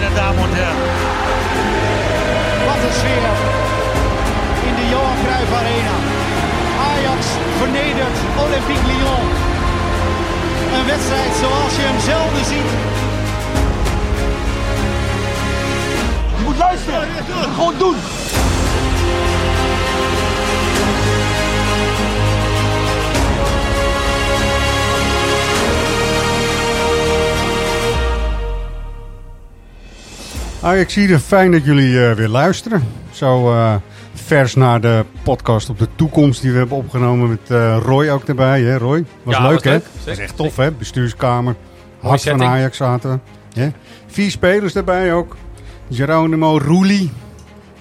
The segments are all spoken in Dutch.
meine Damen und Herren. Wat een sfeer in de Johan Cruijff Arena. Ajax vernedert Olympique Lyon. Een wedstrijd zoals je hem zelden ziet. Je moet luisteren. Gewoon doen. Ajax zie fijn dat jullie eh, weer luisteren. Zo eh, vers naar de podcast op de toekomst die we hebben opgenomen met eh, Roy ook erbij. Hè Roy? Was Ja, leuk was hè? leuk. Was Zeker. echt tof hè? Bestuurskamer. Hart van. Ajax zaten we. Vier spelers erbij ook. Geronimo Rulli,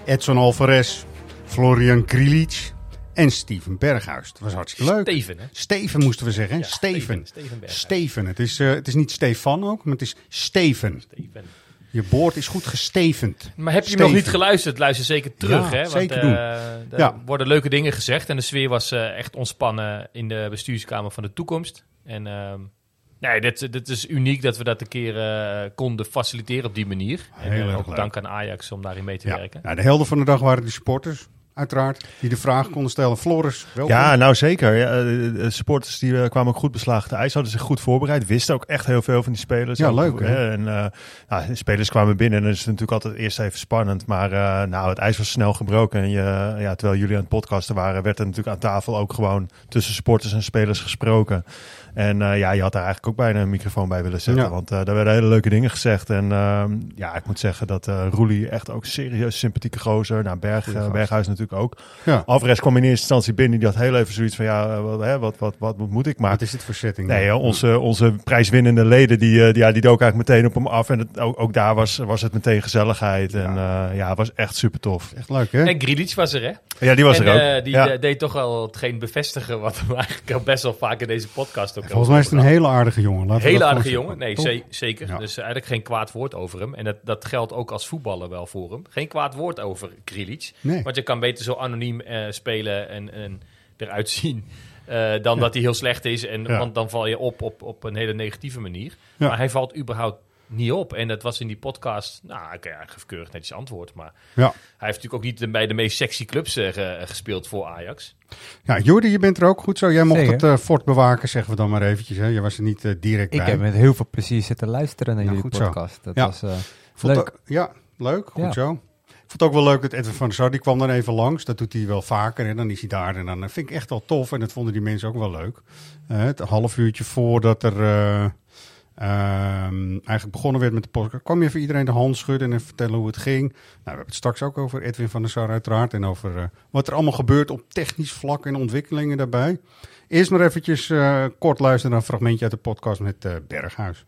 Edson Alvarez, Florian Krilic en Steven Berghuis. Dat was hartstikke leuk. Steven, hè? Steven moesten we zeggen. Ja, Steven. Steven, Steven. Het is, het is niet Stefan ook, maar het is Steven. Steven. Je boord is goed gestevend. Maar heb je Steven. nog niet geluisterd? Luister zeker terug. Ja, hè? Want, zeker eh, doen. er Ja. worden leuke dingen gezegd. En de sfeer was eh, echt ontspannen in de bestuurskamer van de toekomst. En ehm, nee, dit, dit is uniek dat we dat een keer eh, konden faciliteren op die manier. En Heel eh, erg ook leuk. dank aan Ajax om daarin mee te Ja. werken. Nou, de helden van de dag waren de supporters, uiteraard. Die de vraag konden stellen. Floris, welkom. Ja, nou zeker. Ja, de, de supporters die eh, kwamen ook goed beslagen. De ijs hadden zich goed voorbereid. Wisten ook echt heel veel van die spelers. Ja, leuk, hè? En eh, nou, de spelers kwamen binnen en dan is het natuurlijk altijd eerst even spannend. Maar eh, nou, het ijs was snel gebroken. En je, ja, terwijl jullie aan het podcasten waren, werd er natuurlijk aan tafel ook gewoon tussen supporters en spelers gesproken. En eh, ja, je had daar eigenlijk ook bijna een microfoon bij willen zetten. Ja. Want eh, daar werden hele leuke dingen gezegd. En ehm, ja, ik moet zeggen dat eh Roelie echt ook serieus sympathieke gozer. Nou, Berg. Berghuis natuurlijk ook. Ja. Alvarez kwam in eerste instantie binnen. Die had heel even zoiets van, ja, wat, hè, wat, wat, wat moet ik? Maar Wat is dit voor setting? nee, onze, onze prijswinnende leden, die, eh, die, ja, die dook eigenlijk meteen op hem af. En het, ook, ook daar was, was het meteen gezelligheid. En ja, ja het was echt super tof. Echt leuk, hè? En Grilic was er, hè? Ja, die was en, er ook. die ja. deed toch wel hetgeen bevestigen wat we eigenlijk al best wel vaak in deze podcast ook Volgens mij is het een hele aardige jongen. Laten Hele aardige jongen, nee, ze- zeker. Ja. Dus eigenlijk geen kwaad woord over hem. En dat, dat geldt ook als voetballer wel voor hem. Geen kwaad woord over Krilic. Nee. Want je kan beter zo anoniem eh, spelen en, en eruit zien... eh, dan dat hij heel slecht is. En, Ja. Want dan val je op, op op een hele negatieve manier. Ja. Maar hij valt überhaupt niet op. En dat was in die podcast... Nou, oké, hij geeft keurig netjes antwoord. Maar Ja. hij heeft natuurlijk ook niet bij de meest sexy clubs eh, ge- gespeeld voor Ajax. Ja, Jordi, je bent er ook goed zo. Jij mocht Zeker. het eh, fort bewaken, zeggen we dan maar eventjes. Hè? Je was er niet eh, direct Ik bij. heb met heel veel plezier zitten luisteren naar Ja, jullie zo. podcast. Dat Ja. was eh, leuk. ja, leuk. Goed Ja. zo. Ik vond het ook wel leuk dat Edwin van der Sar, die kwam dan even langs. Dat doet hij wel vaker. En dan is hij daar. En dan eh, vind ik echt wel tof. En dat vonden die mensen ook wel leuk. Eh, het half uurtje voordat er eh, ehm, eigenlijk begonnen werd met de podcast, kwam je even iedereen de hand schudden en vertellen hoe het ging. Nou, we hebben het straks ook over Edwin van der Sar uiteraard. En over eh, wat er allemaal gebeurt op technisch vlak en ontwikkelingen daarbij. Eerst maar eventjes eh, kort luisteren naar een fragmentje uit de podcast met eh, Berghuis.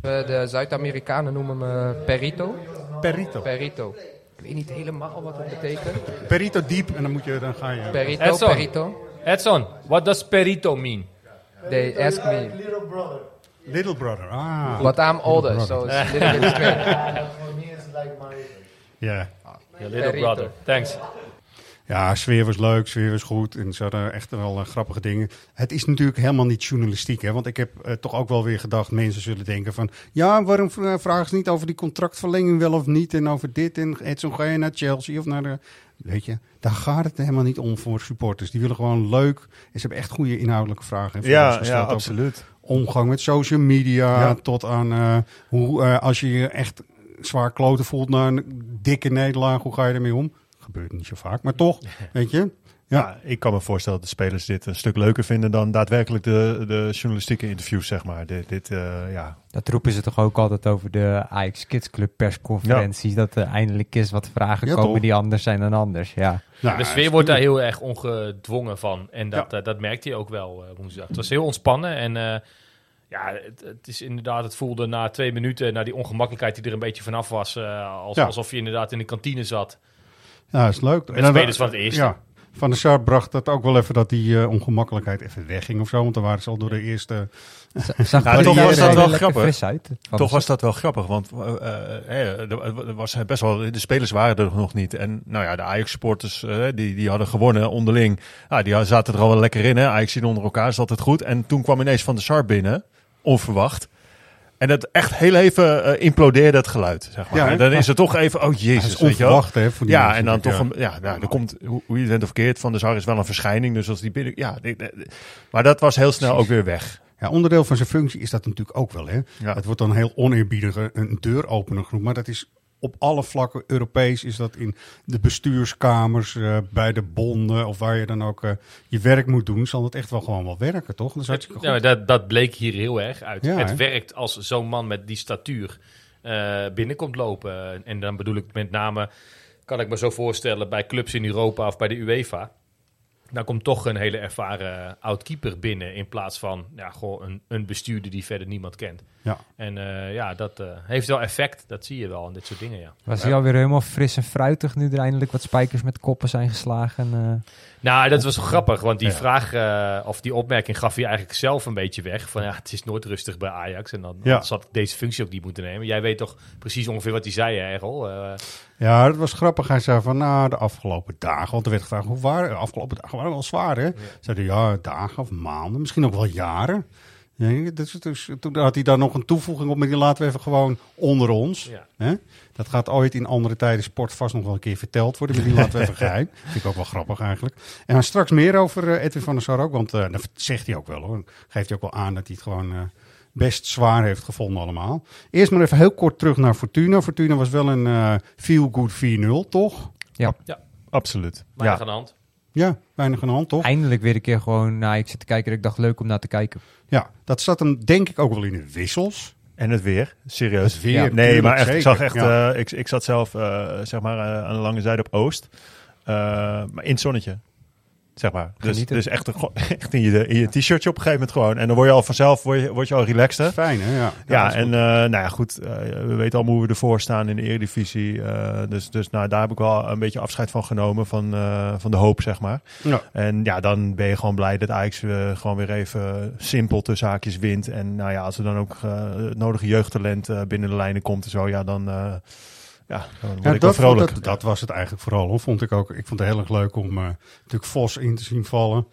Eh, De Zuid-Amerikanen noemen me Perito. Perito. Perito. Ik weet niet helemaal wat het betekent. Perito diep en dan, moet je, dan ga je... Perito, Edson. Perito. Edson, what does perito mean? They ask me, Little brother. Ah. but I'm older, brother. so it's a little bit strange. Ja. Your little brother. Thanks. Ja, sfeer was leuk, sfeer was goed. En ze hadden echt wel eh, grappige dingen. Het is natuurlijk helemaal niet journalistiek. Hè? Want ik heb eh, toch ook wel weer gedacht... mensen zullen denken van... ja, waarom v- vragen ze niet over die contractverlenging wel of niet... en over dit en Edson, ga je naar Chelsea of naar de... Weet je, daar gaat het helemaal niet om voor supporters. Die willen gewoon leuk... en ze hebben echt goede inhoudelijke vragen. en ja, ja, over absoluut. Omgang met social media... Ja. tot aan eh, hoe eh, als je je echt zwaar kloten voelt... na een dikke nederlaag, hoe ga je ermee om? Gebeurt niet zo vaak, maar toch, weet je... Ja. Ik kan me voorstellen dat de spelers dit een stuk leuker vinden dan daadwerkelijk de, de journalistieke interviews, zeg maar. Dit, dit eh, ja. Dat roepen ze toch ook altijd over de Ajax Kids Club persconferenties. Dat er eindelijk eens wat vragen Ja, komen toch? die anders zijn dan anders. Ja. Nou, De sfeer wordt daar heel erg ongedwongen van. En dat, eh, dat merkte je ook wel eh, woensdag. Het was heel ontspannen. En eh, ja, het, het is inderdaad, het voelde na twee minuten, na die ongemakkelijkheid die er een beetje vanaf was, als, Ja. alsof je inderdaad in de kantine zat. Ja, is leuk. Met spelers van het eerste. Ja. Van der Sar bracht dat ook wel even dat die eh, ongemakkelijkheid even wegging of zo. Want dan waren ze al door de eerste... Zag Nou, toch was dat wel grappig. uit. Toch de- was dat wel grappig, want eh, eh, er was best wel, de spelers waren er nog niet. En nou ja, de Ajax-supporters die, die hadden gewonnen onderling. Ja, die zaten er al wel lekker in. Hè? Ajax zien onder elkaar, is altijd goed. En toen kwam ineens Van der Sar binnen, onverwacht. En dat echt heel even eh, implodeerde het geluid, zeg maar. Ja, en dan is het toch even, oh jezus, weet je wel. onverwacht, hè, voor die Ja, en dan toch, een, ja, nou, er komt, hoe, hoe je het bent of verkeerd, Van der Sar is wel een verschijning. Dus als die binnen, ja, die- die- maar dat was heel snel ook weer weg. Ja, onderdeel van zijn functie is dat natuurlijk ook wel. Hè? Ja. Het wordt dan heel oneerbiedig een- een deuropener genoemd. Maar dat is op alle vlakken Europees. Is dat in de bestuurskamers, eh, bij de bonden of waar je dan ook eh, je werk moet doen. Zal het echt wel gewoon wel werken, toch? Dat is dat, dat bleek hier heel erg uit. Ja, het werkt als zo'n man met die statuur eh, binnenkomt lopen. En dan bedoel ik met name, kan ik me zo voorstellen, bij clubs in Europa of bij de UEFA. Dan komt toch een hele ervaren oud-keeper binnen in plaats van ja, gewoon een, een bestuurder die verder niemand kent. Ja. En eh, ja, dat eh, heeft wel effect. Dat zie je wel in dit soort dingen, ja. Was hij alweer helemaal fris en fruitig nu er eindelijk wat spijkers met koppen zijn geslagen? eh? Nou, dat was wel grappig, want die Ja. vraag eh, of die opmerking gaf hij eigenlijk zelf een beetje weg. Van ja, het is nooit rustig bij Ajax en dan Ja. anders had ik deze functie ook niet moeten nemen. Jij weet toch precies ongeveer wat hij zei, hè, Errol? Ja, dat was grappig. Hij zei van, nou, de afgelopen dagen. Want er werd gevraagd, hoe waren de afgelopen dagen? waren wel zwaar, hè? Zeiden ja, dagen of maanden, misschien ook wel jaren. Ja, dus, dus, toen had hij daar nog een toevoeging op, maar die laten we even gewoon onder ons. Ja. Hè? Dat gaat ooit in andere tijden sport vast nog wel een keer verteld worden, maar die laten we even geheim. Vind ik ook wel grappig eigenlijk. En dan straks meer over eh, Edwin van der Sar ook, want eh, dat zegt hij ook wel hoor. Geeft hij ook wel aan dat hij het gewoon eh, best zwaar heeft gevonden allemaal. Eerst maar even heel kort terug naar Fortuna. Fortuna was wel een eh feel-good 4-0, toch? Absoluut. weinig Ja. aan de hand. Ja, weinig aan de hand, toch? Eindelijk weer een keer gewoon naar ik zit te kijken. en Ik dacht leuk om naar te kijken. Ja, dat zat hem denk ik ook wel in de wissels. En het weer, serieus. Het weer, Ja, nee, maar echt, ik zag echt, ja. eh, ik, ik zat zelf, eh, zeg maar, aan de lange zijde op Oost. Eh, maar in het zonnetje. Zeg maar. Dus, dus echt, een- echt in je, in je t-shirtje op een gegeven moment gewoon. En dan word je al vanzelf word je, word je al relaxter. Fijn, hè? Ja, Ja, en eh, nou ja, goed. eh, we weten allemaal hoe we ervoor staan in de Eredivisie. eh, dus dus nou, daar heb ik wel een beetje afscheid van genomen. Van, van de hoop, zeg maar. ja. En ja, dan ben je gewoon blij dat Ajax gewoon weer even simpel tussen haakjes wint. En nou ja, als er dan ook het nodige jeugdtalent binnen de lijnen komt en zo, ja, dan, ja, dan word Ja, ik wel dat, vrolijk. dat, dat was het eigenlijk vooral. Hoor. Vond ik, ook, ik vond het heel erg leuk om eh, natuurlijk Vos in te zien vallen.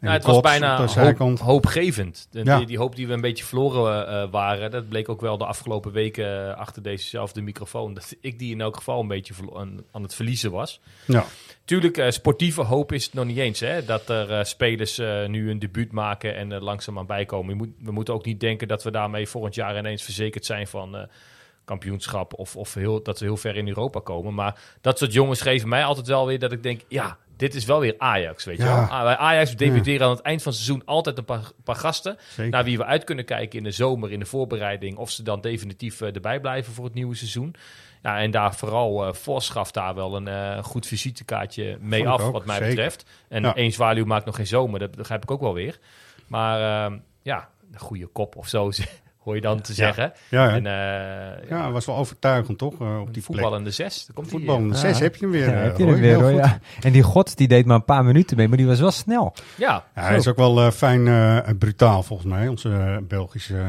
En Ja, het was bijna hoop, hoopgevend. De- Ja. die, die hoop die we een beetje verloren eh, waren, dat bleek ook wel de afgelopen weken eh, achter dezezelfde microfoon. Dat ik die in elk geval een beetje aan, aan het verliezen was. Ja. Tuurlijk, eh, sportieve hoop is het nog niet eens. Hè? Dat er eh, spelers eh, nu een debuut maken en er langzaamaan bijkomen. Je moet, we moeten ook niet denken dat we daarmee volgend jaar ineens verzekerd zijn van eh, kampioenschap. Of, of heel, dat we heel ver in Europa komen. Maar dat soort jongens geven mij altijd wel weer dat ik denk, ja, dit is wel weer Ajax. Weet je Ja. wel? Ah, Bij Ajax debuteren aan het eind van het seizoen altijd een paar, paar gasten. Zeker. Naar wie we uit kunnen kijken in de zomer, in de voorbereiding. Of ze dan definitief eh, erbij blijven voor het nieuwe seizoen. Ja, en daar vooral Vos gaf daar wel een eh, goed visitekaartje mee af, ook, wat mij zeker. betreft. En Ja. één zwaluw maakt nog geen zomer, dat begrijp ik ook wel weer. Maar ehm, ja, een goede kop of zo, hoor je dan te zeggen. Ja, hè? En eh, ja, was wel overtuigend toch? eh, op die plek. voetballende zes, daar komt die, Voetbal. eh, Zes Ja. heb je hem weer. Ja, heb je hem weer hoor. Ja. En die God die deed maar een paar minuten mee, maar die was wel snel. Ja, Ja, hij is ook wel eh, fijn eh, brutaal volgens mij. Onze Belgische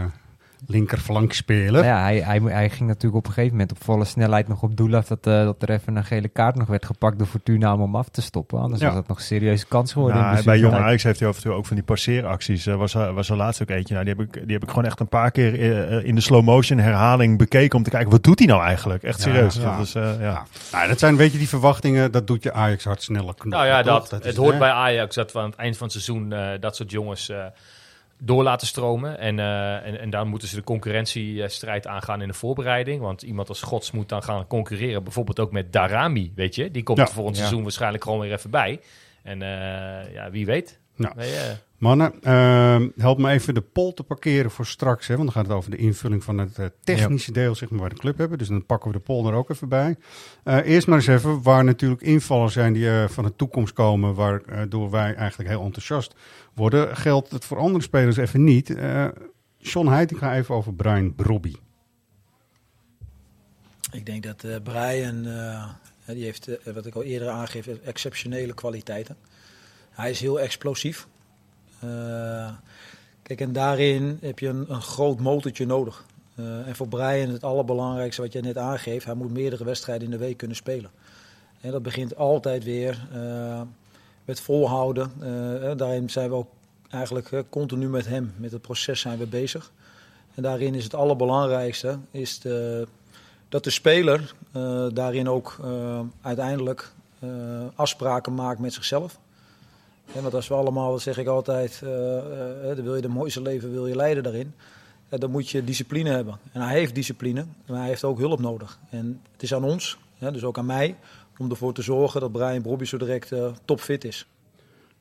uh, linkerflankspeler. Ja, hij, hij, hij ging natuurlijk op een gegeven moment op volle snelheid nog op doel af dat, eh, dat er even een gele kaart nog werd gepakt door Fortuna om hem af te stoppen. Anders Ja. was dat nog een serieuze kans geworden. in Nou, bij. Jong Ajax heeft hij af en toe ook van die passeeracties. Er was, er was er laatst ook eentje. Nou, die, heb ik, die heb ik gewoon echt een paar keer eh, eh, in de slow motion herhaling bekeken. Om te kijken, wat doet hij nou eigenlijk? Echt serieus. ja. Dat is, eh, ja. Ja. Nou, dat zijn, weet je, die verwachtingen, dat doet je Ajax hard sneller knoppen. nou ja, dat, is, het hoort hè? bij Ajax dat we aan het eind van het seizoen eh, dat soort jongens eh, door laten stromen. En, eh, en, en dan moeten ze de concurrentiestrijd aangaan in de voorbereiding. Want iemand als Gods moet dan gaan concurreren. Bijvoorbeeld ook met Darami, weet je. Die komt Ja. er volgend Ja. seizoen waarschijnlijk gewoon weer even bij. En eh, ja, wie weet. Je, Mannen, ehm, help me even de poll te parkeren voor straks. Hè, want dan gaat het over de invulling van het eh, technische deel zeg maar, waar de club hebben. Dus dan pakken we de poll er ook even bij. Eh, eerst maar eens even waar natuurlijk invallers zijn die eh, van de toekomst komen. Waardoor wij eigenlijk heel enthousiast worden. Geldt het voor andere spelers even niet. Eh John Heiting gaat even over Brian Brobby. Ik denk dat eh Brian eh, Hè, die heeft, wat ik al eerder aangeef, exceptionele kwaliteiten. Hij is heel explosief. Eh, kijk, en daarin heb je een, een groot motortje nodig. Eh, en voor Brian het allerbelangrijkste wat jij net aangeeft, hij moet meerdere wedstrijden in de week kunnen spelen. En dat begint altijd weer eh, met volhouden. Daarin zijn we ook eigenlijk continu met hem, met het proces zijn we bezig. En daarin is het allerbelangrijkste is de, dat de speler daarin ook uiteindelijk afspraken maakt met zichzelf. En want als we allemaal, zeg ik altijd, eh, eh, dan wil je de mooiste leven wil je leiden daarin. Dan moet je discipline hebben. En hij heeft discipline, maar hij heeft ook hulp nodig. En het is aan ons, dus ook aan mij, om ervoor te zorgen dat Brian Brobby zo direct eh, topfit is.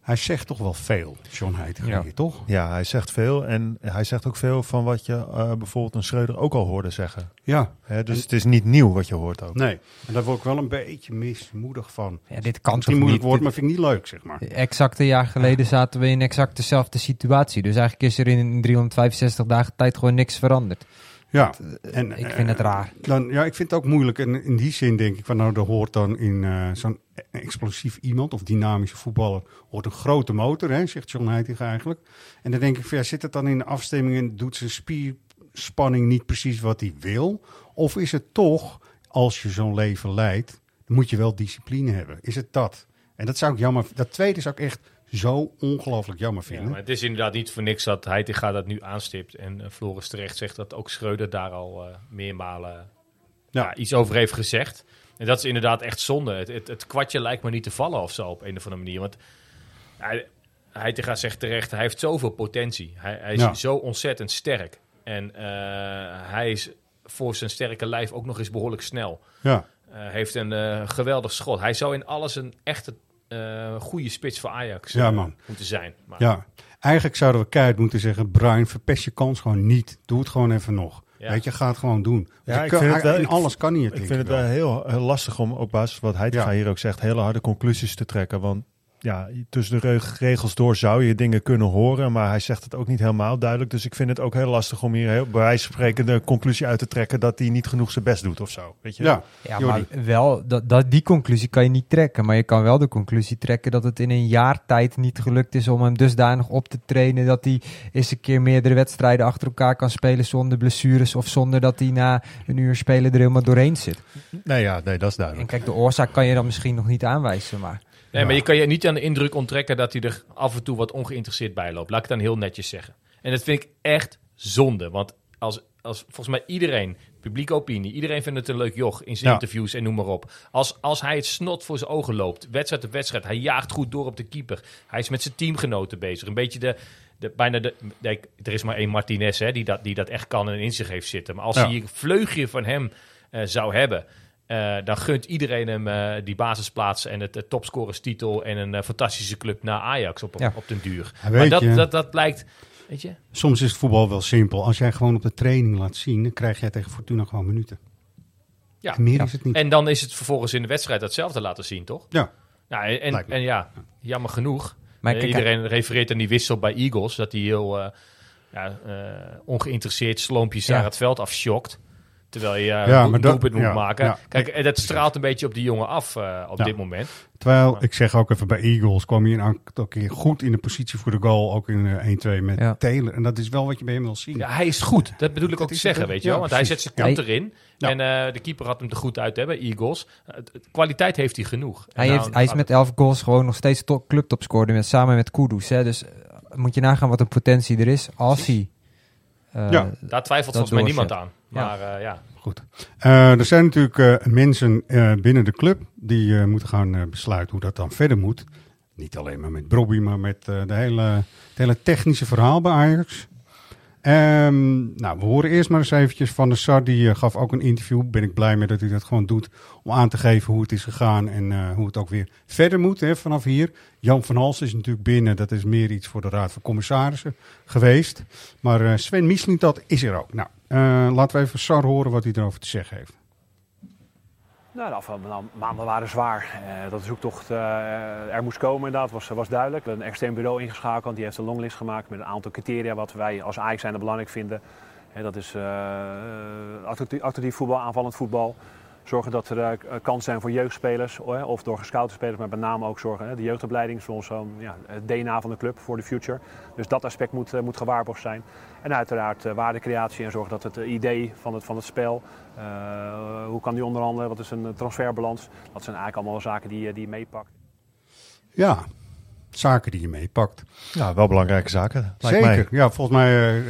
Hij zegt toch wel veel, John Heitinga, Ja. toch? Ja, hij zegt veel. En hij zegt ook veel van wat je eh, bijvoorbeeld een Schreuder ook al hoorde zeggen. Ja. Hè, dus het is niet nieuw wat je hoort ook. Nee, en daar word ik wel een beetje mismoedig van. Ja, dit kan toch moeilijk niet? woord, maar vind ik niet leuk, zeg maar. Exact een jaar geleden zaten we in exact dezelfde situatie. Dus eigenlijk is er in 365 dagen tijd gewoon niks veranderd. Ja, en, ik vind het eh, raar. Dan, ja, ik vind het ook moeilijk. En in die zin denk ik van nou, er hoort dan in eh, zo'n explosief iemand of dynamische voetballer hoort een grote motor, hè, zegt John Heitinga eigenlijk. En dan denk ik van ja, zit het dan in de afstemming en doet zijn spierspanning niet precies wat hij wil? Of is het toch, als je zo'n leven leidt, dan moet je wel discipline hebben? Is het dat? En dat zou ik jammer, dat tweede zou ik echt zo ongelooflijk jammer Ja, vinden. maar het is inderdaad niet voor niks dat Heitinga dat nu aanstipt. En eh, Floris terecht zegt dat ook Schreuder daar al eh, meermalen ja. iets over heeft gezegd. En dat is inderdaad echt zonde. Het, het, het kwartje lijkt me niet te vallen of zo op een of andere manier. Want hij, Heitinga zegt terecht, hij heeft zoveel potentie. Hij, hij is Ja. zo ontzettend sterk. En eh, hij is voor zijn sterke lijf ook nog eens behoorlijk snel. Ja. Eh, heeft een eh, geweldig schot. Hij zou in alles een echte goede spits voor Ajax Ja, man. moeten zijn. Maar, Ja, eigenlijk zouden we keihard moeten zeggen: Brian, verpest je kans gewoon niet. Doe het gewoon even nog. Ja. Weet je, ga het gewoon doen. Ja, Je ik kan- vind het wel- in ik- alles kan niet. Ik vind het wel heel, heel lastig om op basis van wat hij Ja. hier ook zegt, hele harde conclusies te trekken. Want ja, tussen de reg- regels door zou je dingen kunnen horen, maar hij zegt het ook niet helemaal duidelijk. Dus ik vind het ook heel lastig om hier heel, bij wijze van spreken de conclusie uit te trekken dat hij niet genoeg zijn best doet of zo. Weet je? Ja, Ja, maar wel, dat, dat, die conclusie kan je niet trekken. Maar je kan wel de conclusie trekken dat het in een jaar tijd niet gelukt is om hem dusdanig op te trainen. Dat hij eens een keer meerdere wedstrijden achter elkaar kan spelen zonder blessures. Of zonder dat hij na een uur spelen er helemaal doorheen zit. Nee, ja, nee, dat is En duidelijk. kijk, de oorzaak kan je dan misschien nog niet aanwijzen. Maar Nee, maar je kan je niet aan de indruk onttrekken dat hij er af en toe wat ongeïnteresseerd bij loopt. Laat ik het dan heel netjes zeggen. En dat vind ik echt zonde. Want als, als volgens mij iedereen, publieke opinie, iedereen vindt het een leuk joch in zijn Ja. interviews en noem maar op. Als, als hij het snot voor zijn ogen loopt, wedstrijd op wedstrijd, hij jaagt goed door op de keeper. Hij is met zijn teamgenoten bezig. Een beetje de, de, bijna de, er is maar één Martinez hè, die, dat, die dat echt kan en in zich heeft zitten. Maar als Ja. hij een vleugje van hem eh, zou hebben, eh, dan gunt iedereen hem eh, die basisplaats en het, het topscorerstitel en een eh, fantastische club naar Ajax op, Ja. op den duur. Ja, maar dat, dat, dat lijkt, weet je, Soms is het voetbal wel simpel. Als jij gewoon op de training laat zien, dan krijg jij tegen Fortuna gewoon minuten. ja. Meer Ja. is het niet. En dan is het vervolgens in de wedstrijd hetzelfde laten zien, toch? ja, Nou, en, en, en ja, jammer genoeg. Maar kijk, iedereen refereert aan die wissel bij Eagles, dat hij heel eh, ja, eh, ongeïnteresseerd sloompjes Ja. daar het veld afschokt. Terwijl je Ja, ja, een doelpunt moet ja, maken. ja. Kijk, en dat straalt een beetje op die jongen af eh, op Ja. dit moment. terwijl ik zeg ook even bij Eagles kwam hij een aantal keer goed in de positie voor de goal, ook in eh, 1-2 met Ja. Taylor. En dat is wel wat je bij hem wil zien. Ja, hij is goed. Dat bedoel ik ook te zeggen, weet je ja, wel. Want hij zet zijn kant Ja. erin. Ja. En eh, de keeper had hem er goed uit hebben, Eagles. Eh, kwaliteit heeft hij genoeg. En hij, nou, heeft, hij is gaat met het- 11 goals gewoon nog steeds top, clubtopscorer met, samen met Kudus. Hè. Dus eh, moet je nagaan wat een potentie er is als hij... eh, Ja. Daar twijfelt volgens mij niemand aan. Maar eh, ja, Goed. Eh, er zijn natuurlijk eh, mensen eh, binnen de club die eh, moeten gaan besluiten hoe dat dan verder moet. Niet alleen maar met Brobby, maar met eh, de hele, het hele technische verhaal bij Ajax. Ehm, nou, we horen eerst maar eens eventjes van de Sar. Die gaf ook een interview. Ben ik blij mee dat hij dat gewoon doet. Om aan te geven hoe het is gegaan en eh, hoe het ook weer verder moet hè, vanaf hier. Jan van Hals is natuurlijk binnen. Dat is meer iets voor de Raad van Commissarissen geweest. Maar eh, Sven Mislintat is er ook. Nou, laten we even Sar horen wat hij erover te zeggen heeft. Nou, de afgelopen ma- maanden waren zwaar. Eh, dat de zoektocht eh, er moest komen, inderdaad, was, was duidelijk. Een extern bureau ingeschakeld, die heeft een longlist gemaakt met een aantal criteria wat wij als Ajax zijn belangrijk vinden. Dat is eh attractief, attractief voetbal, aanvallend voetbal. Zorgen dat er uh, kansen zijn voor jeugdspelers uh, of door gescoute spelers, maar met name ook zorgen. De jeugdopleiding is voor ons ja, het DNA van de club voor de future. Dus dat aspect moet, moet gewaarborgd zijn. En uiteraard waardecreatie en zorgen dat het idee van het, van het spel, hoe kan die onderhandelen, wat is een transferbalans, dat zijn eigenlijk allemaal zaken die, die je meepakt. Ja, zaken die je meepakt. Ja, wel belangrijke zaken. Zeker. Mij. Ja, volgens mij uh,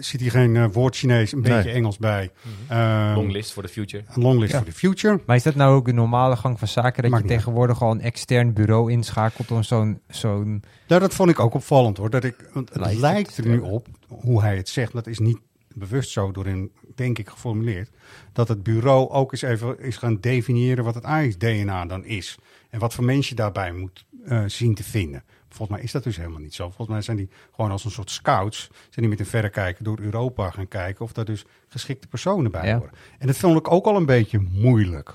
zit hier geen uh, woord Chinees, een nee. beetje Engels bij. -hmm. uh, long list for the future. Een long list ja. for the future. Maar is dat nou ook een normale gang van zaken dat Maakt je tegenwoordig al een extern bureau inschakelt om zo'n zo'n? Ja, dat vond ik ook opvallend hoor. Dat ik, want het lijkt, lijkt er nu op hoe hij het zegt. Dat is niet bewust zo door in, denk ik, geformuleerd. Dat het bureau ook eens even is gaan definiëren wat het Ajax-DNA dan is. En wat voor mensen je daarbij moet uh, zien te vinden. Volgens mij is dat dus helemaal niet zo. Volgens mij zijn die gewoon als een soort scouts, zijn die met een verrekijker door Europa gaan kijken of daar dus geschikte personen bij ja. horen. En dat vond ik ook al een beetje moeilijk.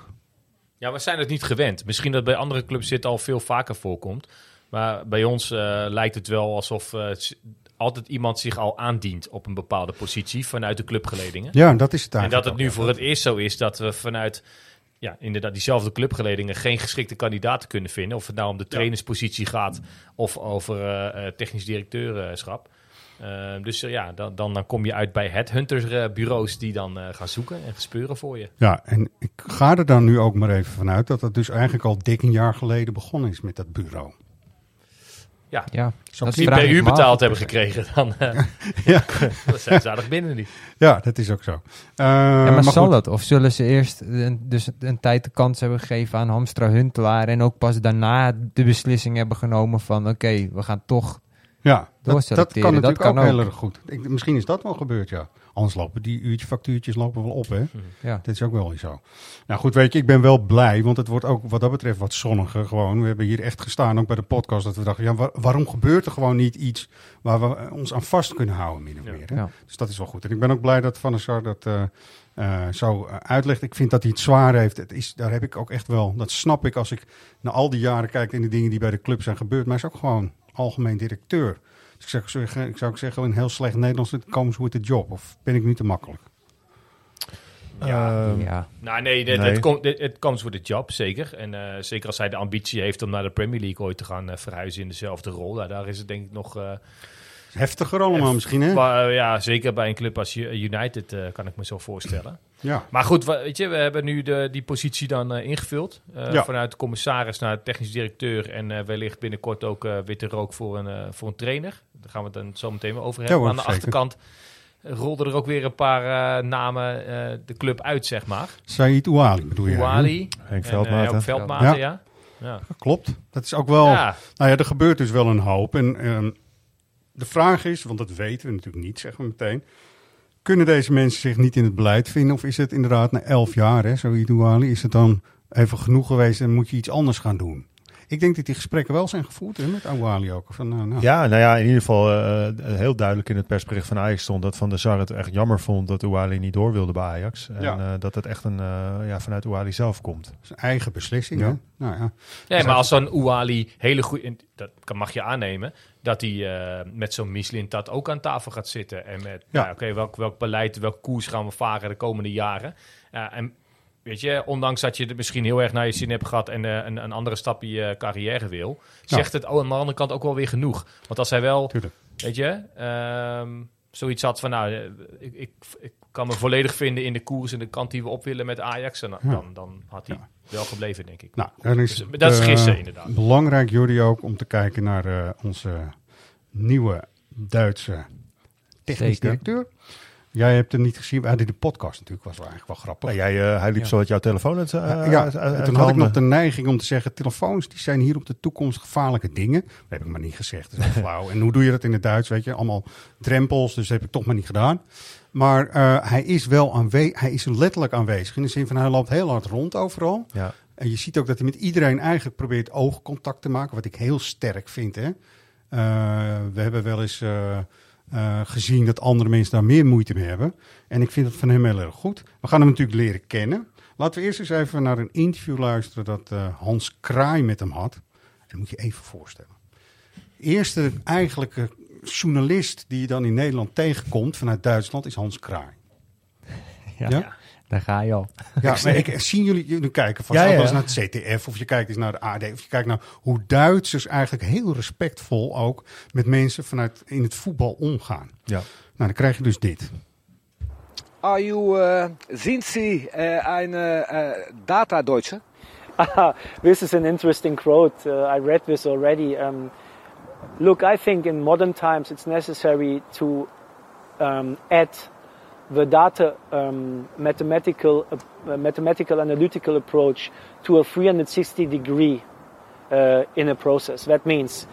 Ja, we zijn het niet gewend. Misschien dat bij andere clubs dit al veel vaker voorkomt. Maar bij ons uh, lijkt het wel alsof uh, altijd iemand zich al aandient op een bepaalde positie vanuit de clubgeledingen. Ja, dat is het En dat het nu voor het eerst zo is dat we vanuit ja, inderdaad diezelfde clubgeledingen geen geschikte kandidaten kunnen vinden. Of het nou om de trainerspositie gaat of over uh, technisch directeurschap. Uh, dus ja, dan, dan, dan kom je uit bij headhuntersbureaus die dan gaan zoeken en speuren voor je. Ja, en ik ga er dan nu ook maar even vanuit dat het dus eigenlijk al dik een jaar geleden begonnen is met dat bureau. Ja, ja als die PU betaald hebben gekregen, dan uh, ja. dat zijn ze aardig binnen niet. Ja, dat is ook zo. Uh, ja, maar, maar zal goed. dat? Of zullen ze eerst een, dus een tijd de kans hebben gegeven aan Hamstra Huntelaar en ook pas daarna de beslissing hebben genomen van oké, okay, we gaan toch ja, dat, dat kan natuurlijk dat kan ook, ook heel erg goed. Ik, misschien is dat wel gebeurd, ja. Anders lopen die uurtje factuurtjes lopen wel op, hè? Ja. Dat is ook wel zo. Nou goed, weet je, ik ben wel blij, want het wordt ook wat dat betreft wat zonniger gewoon. We hebben hier echt gestaan, ook bij de podcast, dat we dachten, ja, waar, waarom gebeurt er gewoon niet iets waar we ons aan vast kunnen houden, min of meer. Hè? Ja. Dus dat is wel goed. En ik ben ook blij dat Van der Sar dat uh, uh, zo uitlegt. Ik vind dat hij het zwaar heeft. Het is, daar heb ik ook echt wel, dat snap ik als ik naar al die jaren kijk en de dingen die bij de club zijn gebeurd. Maar hij is ook gewoon algemeen directeur. Dus ik zou, zeggen, ik zou ook zeggen, in heel slecht Nederlands, het comes with the job. Of ben ik nu te makkelijk? Ja, uh, ja. Nou, nee, het, nee. Het, komt, het comes with the job, zeker. En uh, zeker als hij de ambitie heeft om naar de Premier League ooit te gaan uh, verhuizen in dezelfde rol. Nou, daar is het denk ik nog... Heftiger allemaal misschien, hè? Maar, ja, zeker bij een club als United kan ik me zo voorstellen. Ja. Maar goed, weet je, we hebben nu de, die positie dan ingevuld. Ja. Vanuit de commissaris naar technisch directeur. En wellicht binnenkort ook witte rook voor een, voor een trainer. Daar gaan we het dan zo meteen weer over hebben. Ja, aan de zeker. achterkant rolden er ook weer een paar uh, namen uh, de club uit, zeg maar. Said Ouali bedoel je? Ouali. Henk Veldmaten. Uh, Veldmaten, ja. ja. ja. Klopt. Dat is ook wel... Ja. Nou ja, er gebeurt dus wel een hoop. En um, de vraag is, want dat weten we natuurlijk niet, zeggen we meteen... Kunnen deze mensen zich niet in het beleid vinden? Of is het inderdaad na elf jaar, hè, Said Ouali, is het dan even genoeg geweest en moet je iets anders gaan doen? Ik denk dat die gesprekken wel zijn gevoerd hè, met Awali ook. Van, nou, nou. Ja, nou ja, in ieder geval uh, heel duidelijk in het persbericht van Ajax stond dat Van der Sar het echt jammer vond dat Awali niet door wilde bij Ajax. En ja. uh, dat het echt een, uh, ja, vanuit Awali zelf komt. Zijn eigen beslissing, ja. Nou, ja. ja, maar als zo'n Ouali hele goede, dat mag je aannemen, dat hij met zo'n Michelin dat ook aan tafel gaat zitten. En met, ja. nou, oké, okay, welk, welk beleid, welk koers gaan we varen de komende jaren? en Weet je, ondanks dat je het misschien heel erg naar je zin hebt gehad en uh, een, een, andere stap in je carrière wil, zegt het aan de andere kant ook wel weer genoeg. Want als hij wel, Tuurlijk. weet je, um, zoiets had van, nou, ik, ik, ik, kan me volledig vinden in de koers en de kant die we op willen met Ajax, en dan, ja. dan, dan had hij ja. wel gebleven, denk ik. Nou, is dus, dat is gissen, uh, inderdaad. Belangrijk, Jordi, ook om te kijken naar uh, onze nieuwe Duitse technisch directeur. Jij hebt hem niet gezien. We hadden de podcast natuurlijk, was wel eigenlijk wel grappig. Ja, jij, uh, hij liep ja. zo uit jouw telefoon. Het, uh, ja, toen had ik nog de neiging om te zeggen, telefoons die zijn hier op de toekomst gevaarlijke dingen. Dat heb ik maar niet gezegd, dat is wel flauw. en hoe doe je dat in het Duits, weet je? Allemaal drempels, dus dat heb ik toch maar niet gedaan. Maar hij is wel aanwezig, hij is letterlijk aanwezig. In de zin van, hij loopt heel hard rond overal. Ja. En je ziet ook dat hij met iedereen eigenlijk probeert oogcontact te maken, wat ik heel sterk vind. Hè? we hebben wel eens... Uh, gezien dat andere mensen daar meer moeite mee hebben. En ik vind het van hem heel erg goed. We gaan hem natuurlijk leren kennen. Laten we eerst eens even naar een interview luisteren dat uh, Hans Kraai met hem had. Dat moet je even voorstellen. Eerste eigenlijke journalist die je dan in Nederland tegenkomt vanuit Duitsland is Hans Kraai. Ja. ja? Daar ga je al. Ja, maar ik, zien jullie, jullie kijken vast Ja, ja, naar het CTF of je kijkt eens naar de AD of je kijkt naar hoe Duitsers eigenlijk heel respectvol ook met mensen vanuit in het voetbal omgaan. Ja. Nou, dan krijg je dus dit. Are you, uh, sind Sie uh, ein uh, Data-Deutscher? this is an interesting quote. Uh, I read this already. Um, look, I think in modern times it's necessary to um, add the data um, mathematical, uh, mathematical analytical approach to a 360 degree uh, in a process. That means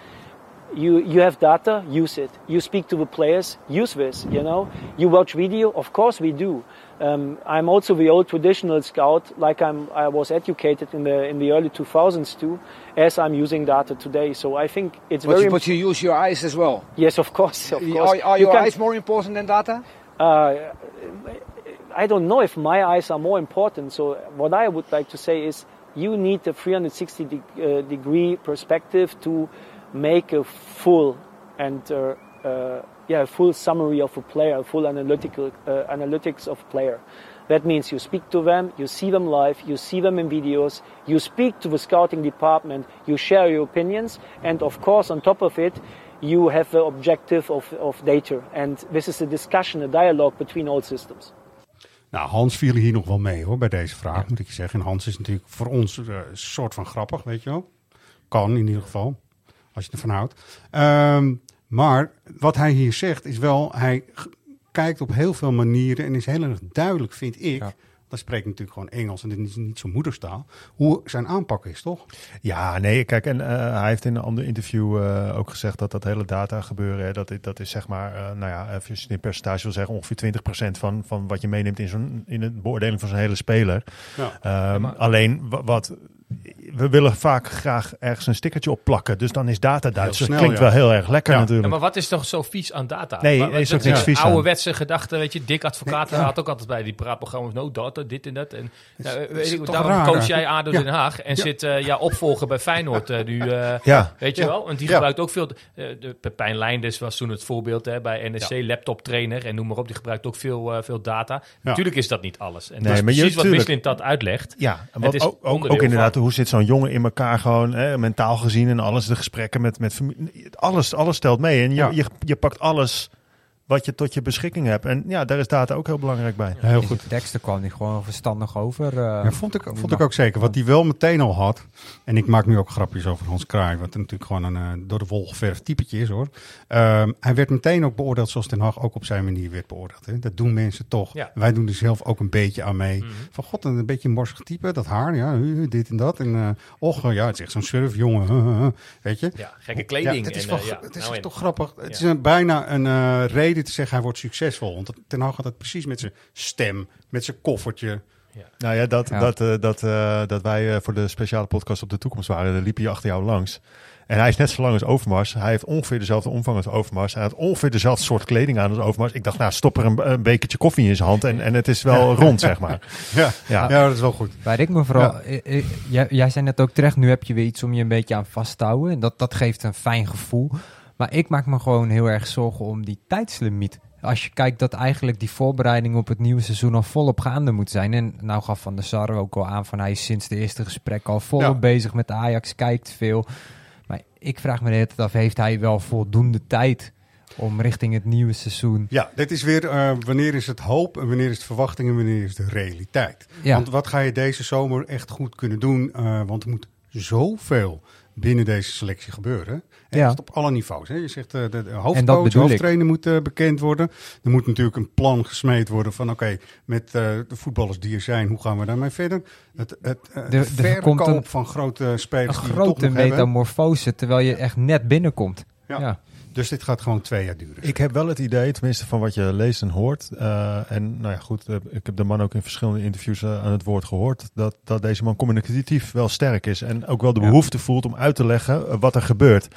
you you have data, use it. You speak to the players, use this. You know, you watch video, of course we do. Um, I'm also the old traditional scout, like I'm. I was educated in the in the early 2000s too, as I'm using data today. So I think it's But very. you, but you use your eyes as well. yes, of course, of course. Are, are You your can- eyes more important than data? Uh, I don't know if my eyes are more important. So what I would like to say is you need a 360 de- uh, degree perspective to make a full and uh, uh, yeah full summary of a player, a full analytical uh, analytics of player. That means you speak to them, you see them live, you see them in videos, you speak to the scouting department, you share your opinions, and of course, on top of it, you have the objective of, of data. And this is a discussion, a dialogue between all systems. Nou, Hans viel hier nog wel mee hoor bij deze vraag, moet ik je zeggen. En Hans is natuurlijk voor ons eh, een soort van grappig, weet je wel. Kan in ieder geval, als je ervan houdt. Ehm, maar wat hij hier zegt is wel, hij kijkt op heel veel manieren en is heel erg duidelijk, vind ik. Dat spreekt natuurlijk gewoon Engels en dit is niet zijn moederstaal. Hoe zijn aanpak is, toch? Ja, nee, kijk, en eh, hij heeft in een ander interview eh, ook gezegd dat dat hele data gebeuren, hè, dat, is- dat is zeg maar, eh, nou ja, even als je het in percentage wil zeggen, ongeveer 20% van, van wat je meeneemt in, zo'n, in het beoordeling van zo'n hele speler. Ja. Ehm, Alleen, wa- wat, we willen vaak graag ergens een stickertje op plakken, dus dan is data Duits. Dat klinkt ja. wel heel erg lekker Ja. Ja, natuurlijk. maar wat is toch zo vies aan data? Nee, wa- is ook niks vies aan. Ouderwetse gedachten, weet je. Dik advocaat had ook altijd bij die praatprogramma's. No data, dit en dat. En, nou, is- weet is ik, daarom raar, coach jij ADO Ja. Den Haag en Ja. zit eh ja, opvolger bij Feyenoord eh, nu. eh, Ja. Weet je Ja. wel? Want die Ja. gebruikt ook veel... de Pepijn Leinders was toen het voorbeeld hè, bij NSC, laptop trainer en noem maar op. Die gebruikt ook veel, veel data. Natuurlijk is dat niet alles. En Nee, dat is maar je- precies wat. Mislint dat uitlegt. Ja, en Het wat is ook, ook, onderdeel ook inderdaad, hoe zit zo'n jongen in elkaar gewoon, hè, mentaal gezien en alles, de gesprekken met, met familie, alles, alles stelt mee. En je, Ja. je, je pakt alles wat je tot je beschikking hebt. En ja, daar is data ook heel belangrijk bij. Heel goed. de teksten kwam hij gewoon verstandig over. eh, Ja, vond ik, vond ik ook zeker. Wat hij wel meteen al had. En ik maak nu ook grapjes over Hans Kraai. Wat natuurlijk gewoon een eh, door de wol geverfd typetje is hoor. Ehm, hij werd meteen ook beoordeeld zoals Ten Hag ook op zijn manier werd beoordeeld. Hè. Dat doen mensen toch. Ja. Wij doen er zelf ook een beetje aan mee. Mhm. Van god, een beetje een morsig type. Dat haar, ja, dit en dat. En eh och, ja, het is echt zo'n surfjongen. Weet je? Ja, gekke kleding. Ja, het is, en, wel, ja, het is nou en. toch grappig. Het Ja. is een, bijna een eh, reden te zeggen hij wordt succesvol. Want Ten Hag had het precies met zijn stem, met zijn koffertje. Nou ja, dat, Ja. Dat, eh, dat, eh, dat wij eh, voor de speciale podcast op de toekomst waren, daar liep hij achter jou langs. En hij is net zo lang als Overmars. Hij heeft ongeveer dezelfde omvang als Overmars. Hij had ongeveer dezelfde soort kleding aan als Overmars. Ik dacht, nou, stop er een, een bekertje koffie in zijn hand en, en het is wel rond, zeg maar. Ja, Ja. ja. dat is wel goed. Waar ik me vooral... eh, jij, jij zei net ook terecht, nu heb je weer iets om je een beetje aan vast te houden. En dat, dat geeft een fijn gevoel. Maar ik maak me gewoon heel erg zorgen om die tijdslimiet. Als je kijkt dat eigenlijk die voorbereiding op het nieuwe seizoen al volop gaande moet zijn. En nou gaf Van der Sar ook al aan van hij is sinds de eerste gesprek al volop Ja. bezig met Ajax, kijkt veel. Maar ik vraag me de hele tijd af, heeft hij wel voldoende tijd om richting het nieuwe seizoen... Ja, dit is weer eh, wanneer is het hoop en wanneer is het verwachting en wanneer is de realiteit. Ja. Want wat ga je deze zomer echt goed kunnen doen? Eh, want er moet zoveel binnen deze selectie gebeuren. En Ja. dat op alle niveaus. Hè. Je zegt eh, de, de hoofdcoach, hoofdtrainer moet eh, bekend worden. Er moet natuurlijk een plan gesmeed worden van oké, met eh, de voetballers die er zijn, hoe gaan we daarmee verder? Het, het, de er verkoop een- van grote Een spelers toch grote nog hebben. metamorfose, terwijl je echt net binnenkomt. Ja. ja. Dus dit gaat gewoon twee jaar duren. Ik heb wel het idee, tenminste van wat je leest en hoort. eh, en nou ja, goed, eh, ik heb de man ook in verschillende interviews eh, aan het woord gehoord. Dat, dat deze man communicatief wel sterk is. En ook wel de Ja. behoefte voelt om uit te leggen wat er gebeurt.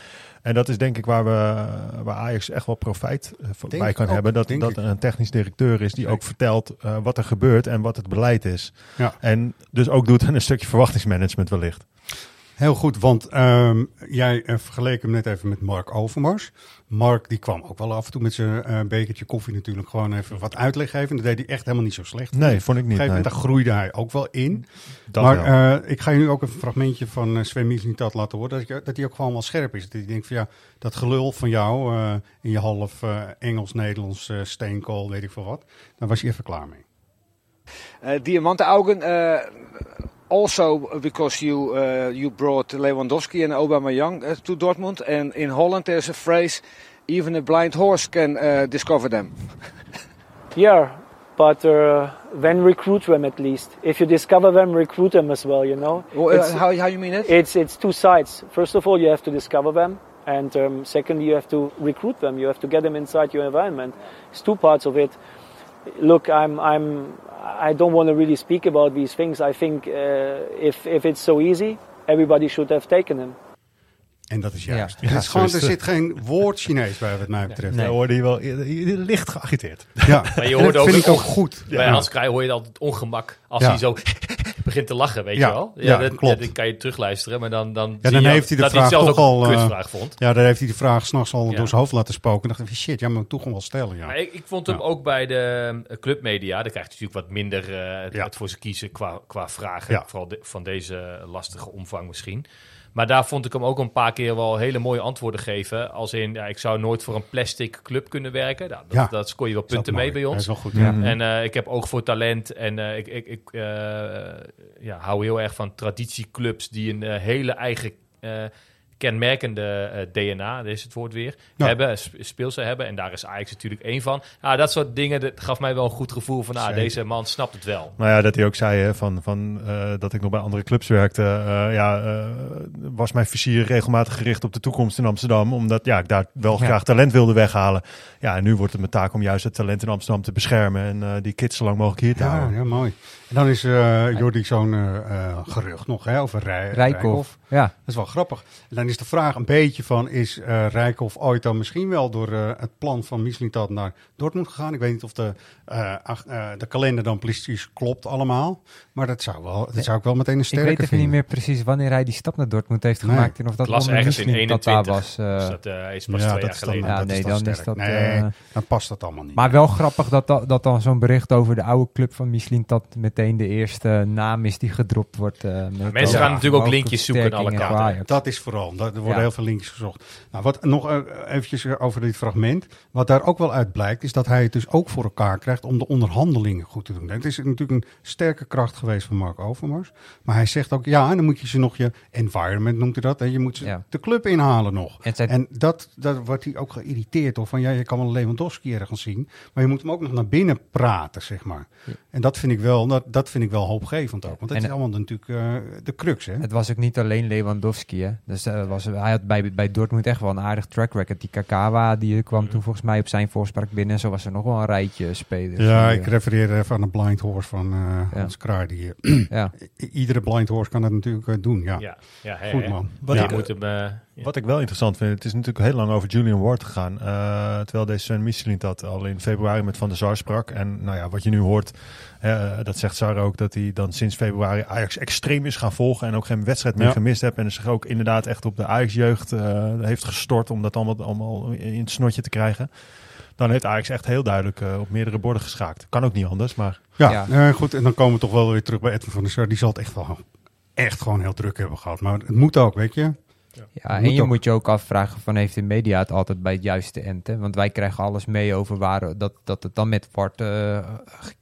En dat is denk ik waar, we, waar Ajax echt wel profijt Denk bij kan ook, hebben. Dat, dat er een technisch directeur is die Zeker. ook vertelt wat er gebeurt en wat het beleid is. Ja. En dus ook doet aan een stukje verwachtingsmanagement wellicht. Heel goed, want ehm, jij uh, vergeleek hem net even met Mark Overmars. Mark die kwam ook wel af en toe met zijn uh, bekertje koffie natuurlijk gewoon even wat uitleg geven. Dat deed hij echt helemaal niet zo slecht. Nee, vond ik niet. Op een nee. daar groeide hij ook wel in. Dat maar wel. uh, ik ga je nu ook een fragmentje van uh, Sven Mislintat laten horen. Dat, je, dat hij ook gewoon wel scherp is. Dat hij denkt van ja, dat gelul van jou uh, in je half Engels, Nederlands, steenkool, weet ik veel wat. Daar was hij even klaar mee. Uh, Diamantenaugen, uh, also because you uh, you brought Lewandowski and Aubameyang uh, to Dortmund, and in Holland there's a phrase, even a blind horse can uh, discover them. yeah, but uh, then recruit them at least. If you discover them, recruit them as well. You know. Well, uh, how how you mean it? It's it's two sides. First of all, you have to discover them. And um, secondly, you have to recruit them. You have to get them inside your environment. It's two parts of it. Look, I'm, I'm, I don't want to really speak about these things. I think uh, if, if it's so easy, everybody should have taken him. En dat is juist. Ja, Ja, ja, is gewoon, er zit geen woord Chinees bij wat mij betreft. Nee, hoorde je wel je- je- licht geagiteerd. Ja, Maar je hoort dat ook, vind ik ook goed. Bij Ja. Hans Kraaij hoor je altijd ongemak als Ja. hij zo begint te lachen, weet Ja, je wel? ja, dat, klopt. dat kan je terugluisteren, maar dan, dan, dan heeft hij de dat vraag hij zelf toch ook al... een eh, kutvraag vond. Ja, dan heeft hij de vraag s'nachts al door zijn hoofd laten spoken. En dacht ik, shit, ja, maar toch gewoon wel stellen. Ja. Maar ik, ik vond hem ook bij de eh, clubmedia, daar krijgt hij natuurlijk wat minder eh, het, voor ze kiezen qua, qua vragen. Vooral de- van deze lastige omvang misschien. Maar daar vond ik hem ook een paar keer wel hele mooie antwoorden geven. Als in, ja, ik zou nooit voor een plastic club kunnen werken. Nou, dat, Ja. dat scoor je wel punten mee bij ons. Dat is wel goed, ja. Mhm. En eh, ik heb oog voor talent. En eh, ik, ik, ik eh, ja, hou heel erg van traditieclubs die een hele eigen eh, kenmerkende eh, DNA, dat is het woord weer, Ja. hebben, hebben. En daar is Ajax natuurlijk één van. Ah, dat soort dingen dat gaf mij wel een goed gevoel van, ah, deze man snapt het wel. Nou ja, dat hij ook zei hè, van, van, eh, dat ik nog bij andere clubs werkte. eh, ja, eh, was mijn vizier regelmatig gericht op de toekomst in Amsterdam. Omdat ja, ik daar wel Ja. graag talent wilde weghalen. Ja, en nu wordt het mijn taak om juist het talent in Amsterdam te beschermen. En eh, die kids zo lang mogelijk hier te Ja, houden. ja, mooi. En dan is eh Jordi zo'n eh, eh, gerucht nog hè, over Rij, Rijkoff. Ja. Dat is wel grappig. En dan is de vraag een beetje van, is eh Rijkoff ooit dan misschien wel door eh, het plan van Mislintat naar Dortmund gegaan? Ik weet niet of de, eh, eh, de kalender dan precies klopt allemaal. Maar dat zou, wel, dat zou ik wel meteen een Ik sterke weet even vinden. niet meer precies wanneer hij die stap naar Dortmund heeft Nee. gemaakt. En of dat Ik las onder ergens in Michelin dat daar 21. was. eh. dus dat eh, is pas Ja, twee dat jaar dan- geleden. Ja, nee, dan dan is sterk. dat, Nee, eh, dan past dat allemaal niet. Maar wel grappig dat, dat, dat dan zo'n bericht over de oude club van Michelin dat meteen de eerste naam is die gedropt wordt. eh, met Mensen gaan natuurlijk ook linkjes zoeken aan alle kanten. Dat is vooral. Dat, er worden Ja. heel veel linkjes gezocht. Nou, wat nog eh, eventjes over dit fragment. Wat daar ook wel uit blijkt, is dat hij het dus ook voor elkaar krijgt om de onderhandelingen goed te doen. Het is natuurlijk een sterke kracht geweest van Mark Overmars. Maar hij zegt ook, ja, dan moet je ze nog je environment, noemt hij dat. En je moet ze Ja. de club inhalen nog. En zijn- En dat, dat wordt hij ook geïrriteerd door. Van ja, je kan wel Lewandowski ergens zien. Maar je moet hem ook nog naar binnen praten, zeg maar. En dat vind ik wel, dat, dat vind ik wel hoopgevend ook. Want dat En- is allemaal natuurlijk eh, de crux, hè? Het was ook niet alleen Lewandowski. Hè? Dus, eh, was, hij had bij, bij Dortmund echt wel een aardig track record. Die Kakawa die kwam toen volgens mij op zijn voorspraak binnen. En zo was er nog wel een rijtje spelers. Ja, ik eh, refereer even aan de blind horse van eh Hans Kraai. Die, ja. iedere blind horse kan dat natuurlijk doen, ja. Ja, Goed man. Wat ja. ik- moet hem. Wat ik wel interessant vind, het is natuurlijk heel lang over Julian Ward gegaan. eh, terwijl deze Sven Michelin dat al in februari met Van der Sar sprak. En nou ja, wat je nu hoort, eh, dat zegt Sar ook, dat hij dan sinds februari Ajax extreem is gaan volgen. En ook geen wedstrijd meer Ja. gemist heeft. En zich ook inderdaad echt op de Ajax-jeugd eh, heeft gestort om dat allemaal, allemaal in het snotje te krijgen. Dan heeft Ajax echt heel duidelijk eh, op meerdere borden geschaakt. Kan ook niet anders, maar... Ja, Ja. eh, goed. En dan komen we toch wel weer terug bij Edwin van der Sar. Die zal het echt wel echt gewoon heel druk hebben gehad. Maar het moet ook, weet je. Ja, en Moet je ook. moet je ook afvragen van heeft de media het altijd bij het juiste end? Hè? Want wij krijgen alles mee over waar dat, dat het dan met Wart eh,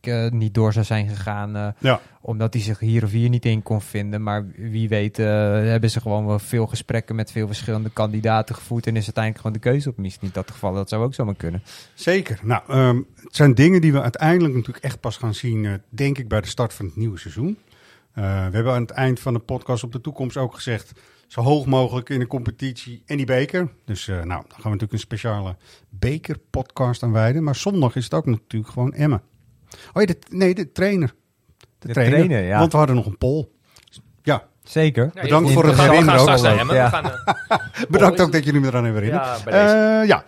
eh, niet door zou zijn gegaan. eh, Ja. Omdat hij zich hier of hier niet in kon vinden. Maar wie weet eh, hebben ze gewoon wel veel gesprekken met veel verschillende kandidaten gevoerd. En is uiteindelijk gewoon de keuze op misschien dat geval. Dat zou ook zomaar kunnen. Zeker. Nou, ehm, het zijn dingen die we uiteindelijk natuurlijk echt pas gaan zien, eh, denk ik, bij de start van het nieuwe seizoen. Eh, we hebben aan het eind van de podcast op de toekomst ook gezegd, zo hoog mogelijk in de competitie en die beker. Dus eh, nou, dan gaan we natuurlijk een speciale bekerpodcast aan wijden. Maar zondag is het ook natuurlijk gewoon Emmen. Oh ja, de, nee, de trainer. De, De trainer, trainer, ja. Want we hadden nog een poll. Ja, Zeker. Ja, Bedankt voor we het gaan- herinneren We gaan ook. straks naar Emmen. Ja. We gaan, eh, bedankt ook dat jullie me eraan hebben herinnerd. Ja, bij deze. Eh, ja.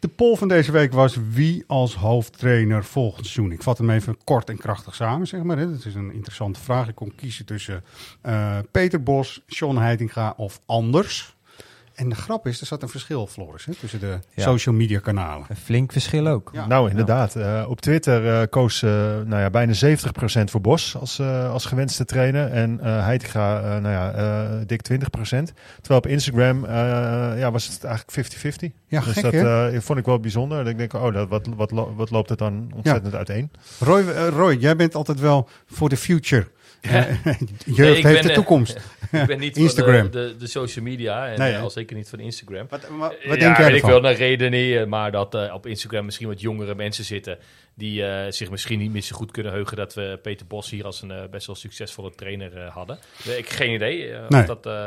De poll van deze week was wie als hoofdtrainer volgend seizoen. Ik vat hem even kort en krachtig samen, zeg maar. Dat is een interessante vraag. Ik kon kiezen tussen eh, Peter Bos, Sean Heitinga of anders. En de grap is, er zat een verschil, Floris, hè, tussen de Ja. social media kanalen. Een flink verschil ook. Ja. Nou, inderdaad. Eh, op Twitter eh, koos eh, nou ja, bijna 70% voor Bos als, eh, als gewenste trainer. En eh Heitinga, eh, nou ja, eh, dik 20%. Terwijl op Instagram eh, ja, was het eigenlijk 50-50. Ja, dus gek, dat eh, vond ik wel bijzonder. Dat ik denk, oh, dat, wat, wat, lo- wat loopt het dan ontzettend uiteen? Roy, Roy, jij bent altijd wel voor de future. Eh, Nee, Jeugd ik heeft ben, de eh, toekomst. ik ben niet Instagram. van de, de, de social media en Nee, eh, hè? al zeker niet van Instagram. Wat, wat, Eh, wat ja, denk jij ik ervan? wel, een reden niet, eh, maar dat eh, op Instagram misschien wat jongere mensen zitten die eh, zich misschien niet meer zo goed kunnen heugen dat we Peter Bos hier als een eh, best wel succesvolle trainer eh, hadden. Eh, ik heb geen idee eh, Nee. of, dat, eh,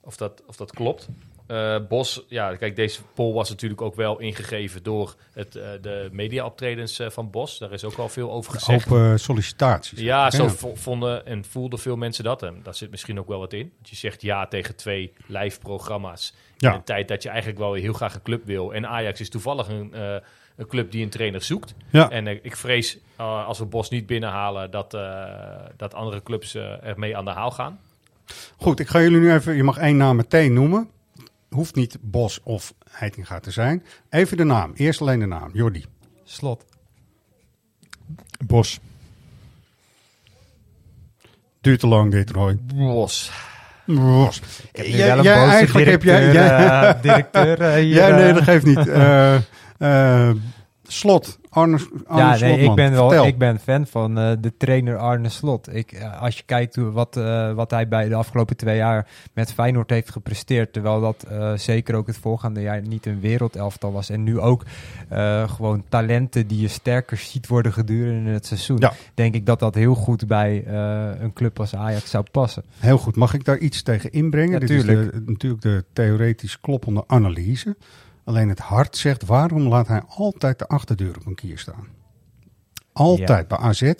of, dat, of dat klopt. Eh, Bos, ja, kijk, deze poll was natuurlijk ook wel ingegeven door het, eh, de media-optredens eh, van Bos. Daar is ook al veel over gezegd. Open sollicitaties. Ja, zo vonden en voelden veel mensen dat. En daar zit misschien ook wel wat in. Want je zegt ja tegen twee live programma's. Ja. In een tijd dat je eigenlijk wel heel graag een club wil. En Ajax is toevallig een, een club die een trainer zoekt. Ja. En ik vrees als we Bos niet binnenhalen dat, dat andere clubs ermee aan de haal gaan. Goed, ik ga jullie nu even, je mag één naam meteen noemen. Hoeft niet Bos of Heitinga te zijn. Even de naam, eerst alleen de naam, Jordi. Slot. Bos. Duurt te lang dit, Roy. Bos. Bos. Ik heb wel een boze directeur, eh, directeur, eh, hier, ja, nee, eh. dat geeft niet. Eh, eh, slot, Arne, Arne Ja, nee, Slotman. ik ben wel Vertel. ik ben fan van eh, de trainer Arne Slot. Ik, eh, als je kijkt hoe, wat, eh, wat hij bij de afgelopen twee jaar met Feyenoord heeft gepresteerd, terwijl dat zeker ook het voorgaande jaar niet een wereldelftal was en nu ook gewoon talenten die je sterker ziet worden gedurende het seizoen, Ja. denk ik dat dat heel goed bij een club als Ajax zou passen. Heel goed, mag ik daar iets tegen inbrengen? Ja, Dit is de, natuurlijk de theoretisch kloppende analyse. Alleen het hart zegt, waarom laat hij altijd de achterdeur op een kier staan? Altijd. Bij AZ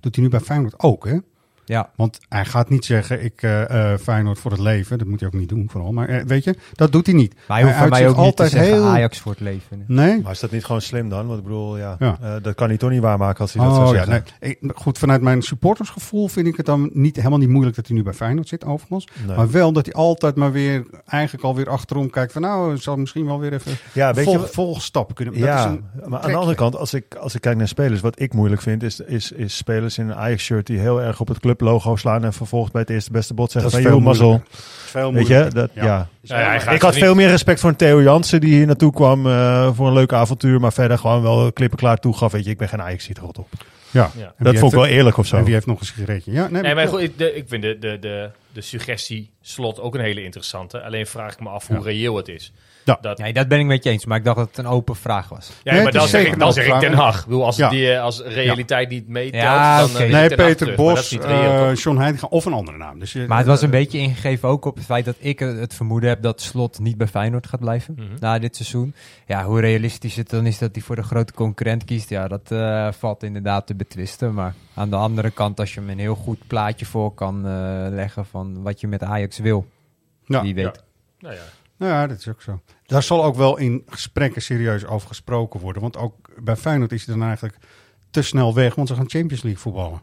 doet hij nu bij Feyenoord ook, hè? Ja. Want hij gaat niet zeggen, ik eh eh, Feyenoord voor het leven. Dat moet hij ook niet doen, vooral. Maar eh, weet je, dat doet hij niet. Maar hij hoeft van mij uitzicht ook niet te altijd zeggen heel- Ajax voor het leven. Nee? Maar is dat niet gewoon slim dan? Want ik bedoel, ja, Ja. eh, dat kan hij toch niet waarmaken als hij dat zou Oh, ja, zeggen. nee. Ik- goed, vanuit mijn supportersgevoel vind ik het dan niet, helemaal niet moeilijk dat hij nu bij Feyenoord zit, overigens. Nee. Maar wel dat hij altijd maar weer, eigenlijk alweer achterom kijkt van nou, zal misschien wel weer even Ja, weet je vol, wat- volgestappen kunnen. Dat is Ja, een maar aan de andere kant, als ik, als ik kijk naar spelers, wat ik moeilijk vind, is, is, is spelers in een Ajax-shirt die heel erg op het clublogo slaan en vervolgens bij het eerste beste bot zeggen Dat van, is veel joh, mazzel. veel Weet je, dat, Ja. ja. Ja, hij gaat ik had niet- veel meer respect voor een Theo Jansen die hier naartoe kwam eh, voor een leuk avontuur, maar verder gewoon wel klippen klaar toegaf. Weet je, ik ben geen Ajax, ziet rot op. Ja. Dat vond ik wel er- eerlijk of zo. En wie heeft nog een sigaretje? Ja, nee, Nee, maar goed, ik, de, ik vind de, de, de, de suggestie slot ook een hele interessante. Alleen vraag ik me af hoe Ja. reëel het is. Ja. Dat, Nee, dat ben ik met je eens, maar ik dacht dat het een open vraag was. Ja, Nee, maar dan zeg, zeker ik, dan zeg ik. Den Haag. Ik bedoel, als, Ja. die, eh, als realiteit niet meetelt, Ja, dan oké. eh, Nee, Peter Bos, eh toch? John Heitinga of een andere naam. Dus je- Maar het was een beetje ingegeven ook op het feit dat ik het vermoeden heb dat Slot niet bij Feyenoord gaat blijven Mhm. na dit seizoen. Ja, hoe realistisch het dan is dat hij voor de grote concurrent kiest, ja, dat eh, valt inderdaad te betwisten. Maar aan de andere kant, als je hem een heel goed plaatje voor kan leggen van wat je met Ajax wil, Ja. wie weet. Nou ja. Nou ja, dat is ook zo. Daar zal ook wel in gesprekken serieus over gesproken worden. Want ook bij Feyenoord is hij dan eigenlijk te snel weg, want ze gaan Champions League voetballen.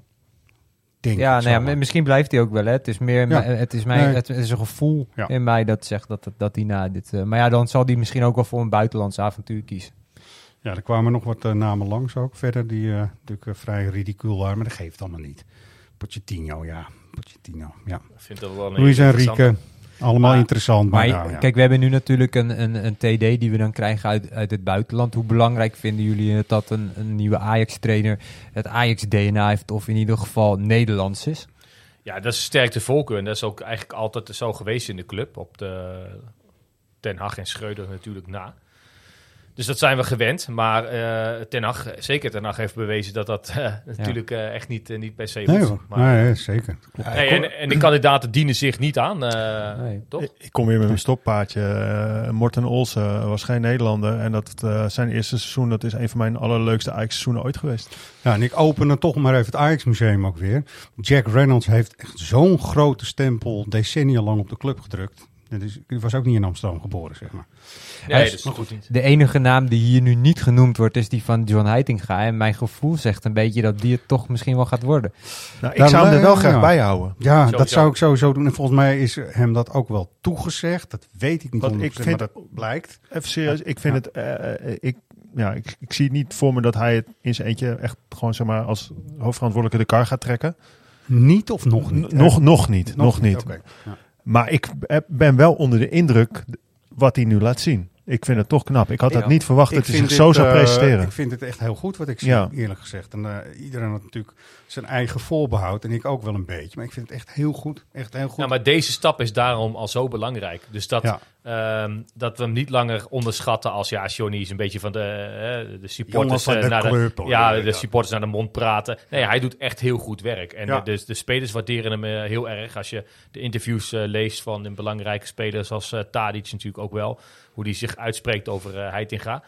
Denk Ja, ik nou ja, misschien blijft hij ook wel. Hè. Het is meer, Ja. het is mijn, Nee. het is een gevoel Ja. in mij dat zegt dat, dat hij na dit. eh, maar ja, dan zal hij misschien ook wel voor een buitenlands avontuur kiezen. Ja, er kwamen nog wat eh, namen langs ook verder, die eh, natuurlijk vrij ridicuul waren, maar dat geeft allemaal niet. Pochettino, ja. Pochettino, ja. Ik vind dat wel een Luis Enrique, interessante. Allemaal Maar- interessant. Maar, Maar nou, ja. kijk, we hebben nu natuurlijk een, een, een TD die we dan krijgen uit, uit het buitenland. Hoe belangrijk vinden jullie het dat een, een nieuwe Ajax-trainer het Ajax-DNA heeft of in ieder geval Nederlands is? Ja, dat is sterk de voorkeur. En dat is ook eigenlijk altijd zo geweest in de club. Op de Ten Hag en Schreuder natuurlijk na. Dus dat zijn we gewend. Maar eh Ten Hag, zeker Ten Hag heeft bewezen dat dat eh, natuurlijk eh, echt niet, niet per se Nee, hoeft. Maar, nee, zeker. Klopt. Nee, en, en de kandidaten dienen zich niet aan, eh, Nee. toch? Ik- Ik kom weer met mijn stokpaardje. Eh, Morten Olsen was geen Nederlander. En dat eh, zijn eerste seizoen, dat is een van mijn allerleukste Ajax-seizoenen ooit geweest. Ja, en ik open dan toch maar even het Ajax-museum ook weer. Jack Reynolds heeft echt zo'n grote stempel decennia lang op de club gedrukt. Dus die was ook niet in Amsterdam geboren, zeg maar. Nee, Hij dat is- is maar goed niet. De enige naam die hier nu niet genoemd wordt, is die van John Heitinga. En mijn gevoel zegt een beetje dat die het toch misschien wel gaat worden. Nou, ik Daar zou hem er wel le- graag ja. bij houden. Ja, Sowieso. dat zou ik sowieso doen. En volgens mij is hem dat ook wel toegezegd. Dat weet ik niet Want 100%, ik vind- maar dat blijkt. Even serieus, ik vind Ja. het. eh, eh, ik, ja, ik, ik zie niet voor me dat hij het in zijn eentje echt gewoon zeg maar als hoofdverantwoordelijke de kar gaat trekken. Niet of nog niet? N- nog, nog niet, nog, niet. Oké. Ja. Maar ik ben wel onder de indruk wat hij nu laat zien. Ik vind het toch knap. Ik had Ja. het niet verwacht dat hij zich zo dit, zou eh, presenteren. ik vind het echt heel goed wat ik zie, Ja. eerlijk gezegd. En eh, iedereen had natuurlijk zijn eigen voorbehoud. En ik ook wel een beetje. Maar ik vind het echt heel goed. Echt heel goed. Ja, maar deze stap is daarom al zo belangrijk. Dus dat, Ja. ehm, dat we hem niet langer onderschatten als ja, Johnny is een beetje van de, eh, de supporters van de naar club, de, ja, Ja, de supporters naar de mond praten. Nee, hij doet echt heel goed werk. En Ja. de, de, de spelers waarderen hem heel erg. Als je de interviews leest van een belangrijke spelers zoals eh Tadic natuurlijk ook wel. Hoe die zich uitspreekt over eh Heitinga.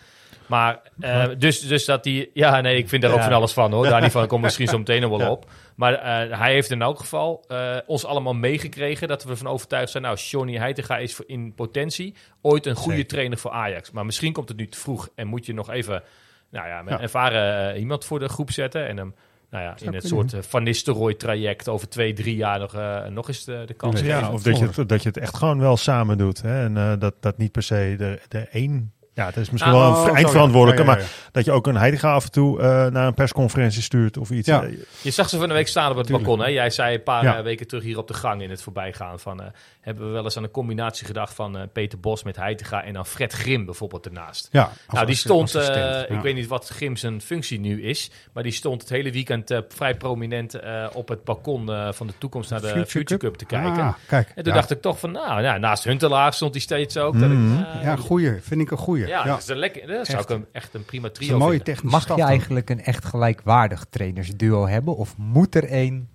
Maar eh, dus, dus dat hij... Ja, nee, ik vind daar ook van alles van hoor. Daar niet van. Ik kom misschien zo meteen nog wel op. Maar eh, hij heeft in elk geval ons allemaal meegekregen dat we ervan overtuigd zijn. Nou, Johnny Heitinga is voor- in potentie ooit een goede Zeker. trainer voor Ajax. Maar misschien komt het nu te vroeg en moet je nog even nou ja, met Ja. ervaren iemand voor de groep zetten. En hem nou ja, in het soort eh, Van Nistelrooy traject over twee, drie jaar nog, eh, nog eens de, de kans Ja, geven. Ja, of dat je, het, dat je het echt gewoon wel samen doet. Hè? En eh, dat, dat niet per se de, de één... Ja, het is misschien Nou, wel oh, een ja. eindverantwoordelijke, Ja, ja, ja. maar dat je ook een Heidega af en toe eh, naar een persconferentie stuurt of iets. Ja. Eh, Je zag ze van de week staan op het Tuurlijk. balkon. Hè? Jij zei een paar Ja. eh, weken terug hier op de gang in het voorbijgaan. Van, eh, hebben we wel eens aan een combinatie gedacht van eh, Peter Bos met Heitinga en dan Fred Grim bijvoorbeeld ernaast. Ja, nou, die stond, eh, ik weet niet wat Grim zijn functie nu is, maar die stond het hele weekend eh, vrij prominent eh, op het balkon eh, van de toekomst naar de Future, Cup? te kijken. Ah, kijk. en toen ja. dacht ik toch van, nou, ja, naast Huntelaar stond hij steeds ook. Dat ik, ah, Ja, goeie. Vind ik een goeie. Ja, Ja, dat is een lekker, dat zou Echt. ik hem echt een prima trio een mooie vinden. technische Mag je eigenlijk een echt gelijkwaardig trainersduo hebben? Of moet er één?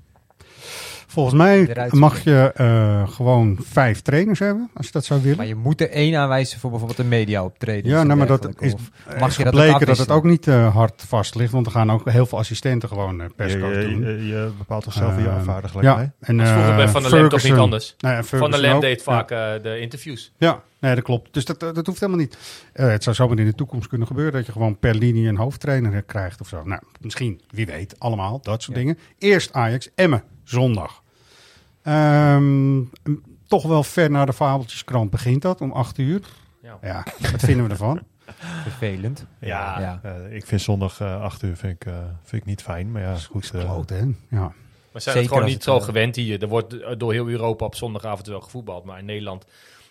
Volgens mij mag je eh, gewoon vijf trainers hebben, als je dat zou willen. Maar je moet er één aanwijzen voor bijvoorbeeld een media optreden. Ja, nou, maar dat is, mag je dat dat het ook niet eh, hard vast ligt, want er gaan ook heel veel assistenten gewoon eh, je, perscoach je, doen. je, je bepaalt toch zelf wie je Ehm, gelijk ja, mee? en Dat vroeger bij Van der Lem toch niet anders? Nou ja, Van der Lem ook. deed Ja. vaak eh, de interviews. Ja, nee, dat klopt. Dus dat, dat hoeft helemaal niet. Eh, het zou zomaar in de toekomst kunnen gebeuren dat je gewoon per linie een hoofdtrainer krijgt of zo. Nou, misschien, wie weet, allemaal, dat soort Ja. dingen. Eerst Ajax, Emmen, zondag. Ehm, toch wel ver naar de Fabeltjeskrant begint dat, om acht uur. Ja. Ja, wat vinden we ervan? Vervelend. Ja, Ja. eh, ik vind zondag eh 8 uur vind ik, eh, vind ik niet fijn. Maar ja, goed. eh, Kloot, hè? Ja. We zijn Zeker het gewoon niet zo gewend hier. Er wordt door heel Europa op zondagavond wel gevoetbald. Maar in Nederland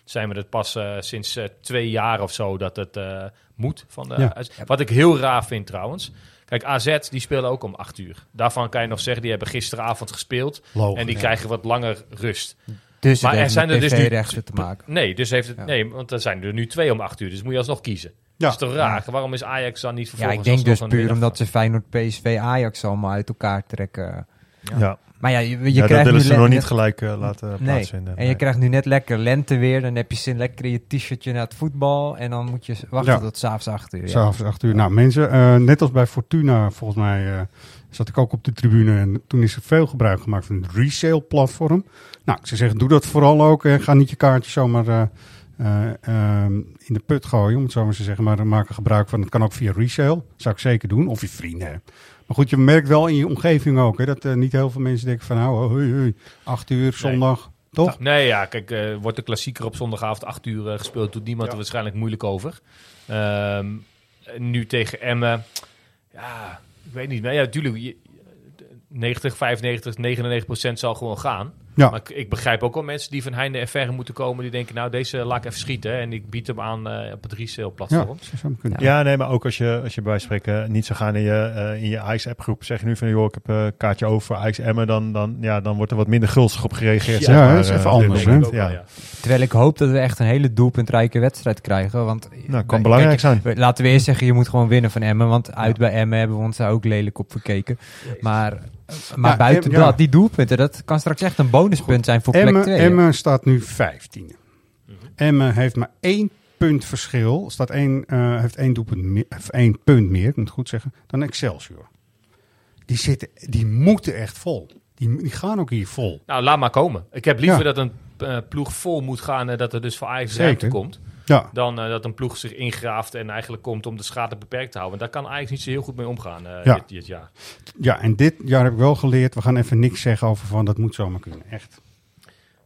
zijn we het pas sinds eh, twee jaar of zo dat het eh, moet. Van de, Ja. Wat ik heel raar vind trouwens. Kijk, AZ die spelen ook om acht uur. Daarvan kan je nog zeggen, die hebben gisteravond gespeeld. En die ja. krijgen wat langer rust. Dus Maar het er zijn er dus nu- te maken. Nee, dus heeft het, Ja. nee, want er zijn er nu twee om acht uur. Dus moet je alsnog kiezen. Ja. Dat is toch raar? Waarom is Ajax dan niet Ja, vervolgens ik denk dus puur omdat ze Feyenoord, PSV, Ajax allemaal uit elkaar trekken. Ja. Maar ja, je, je ja, dat krijgt willen nu ze nog niet gelijk eh, laten Nee, plaatsvinden. en je krijgt nu net lekker lente weer. Dan heb je zin lekker in je t-shirtje naar het voetbal. En dan moet je wachten Ja. tot s'avonds acht uur. Ja. S'avonds acht uur. Nou, mensen, eh, net als bij Fortuna, volgens mij eh, zat ik ook op de tribune. En toen is er veel gebruik gemaakt van het resale-platform. Nou, ik zou zeggen, doe dat vooral ook. En ga niet je kaartje zomaar eh, eh, ehm, in de put gooien, om het zo maar te zeggen. Maar maak er gebruik van. Het kan ook via resale. Dat zou ik zeker doen. Of je vrienden. Maar goed, je merkt wel in je omgeving ook hè, dat niet heel veel mensen denken van... Nou, hoi, hoi, acht uur, zondag. Toch? Nee, ja, kijk, eh, wordt de klassieker op zondagavond 8 uur eh, gespeeld, doet niemand Ja. er waarschijnlijk moeilijk over. Ehm, nu tegen Emmen, ja, ik weet niet. Maar ja, natuurlijk, je- 90, 95, 99 procent zal gewoon gaan. Ja. Maar ik, ik begrijp ook wel mensen die van heinde en verre moeten komen, die denken, nou, deze laat ik even schieten en ik bied hem aan eh, op het resale Ja, platform. Ja, nee, maar ook als je, als je bij spreken niet zou gaan in je, eh, in je Ajax-appgroep, zeg je nu van, joh, ik heb eh, een kaartje over voor Ajax Emmen, dan, dan, ja, dan wordt er wat minder gulzig op gereageerd. Ja, zeg maar, dat is even anders, Ja. Terwijl ik hoop dat we echt een hele doelpuntrijke wedstrijd krijgen. Want Nou, kan Kijk, belangrijk zijn. Laten we eerst zeggen, je moet gewoon winnen van Emmen. Want uit bij Emmen hebben we ons daar ook lelijk op verkeken. Maar, maar Ja, buiten Em- ja. dat, die doelpunten, dat kan straks echt een bonuspunt zijn voor plek Emmen, 2. Emmen staat nu 15. Emmen heeft maar één punt verschil. Staat één, eh, heeft één, doelpunt meer, of één punt meer, ik moet het goed zeggen, dan Excelsior. Die, zitten, die moeten echt vol. Die, die gaan ook hier vol. Nou, laat maar komen. Ik heb liever Ja. dat een eh, ploeg vol moet gaan, eh, dat er dus voor Ajax ruimte komt. Ja. Dan eh, dat een ploeg zich ingraaft en eigenlijk komt om de schade beperkt te houden. Daar kan Ajax niet zo heel goed mee omgaan eh, Ja. dit, dit jaar. Ja, en dit jaar heb ik wel geleerd, we gaan even niks zeggen over van dat moet zomaar kunnen. Echt.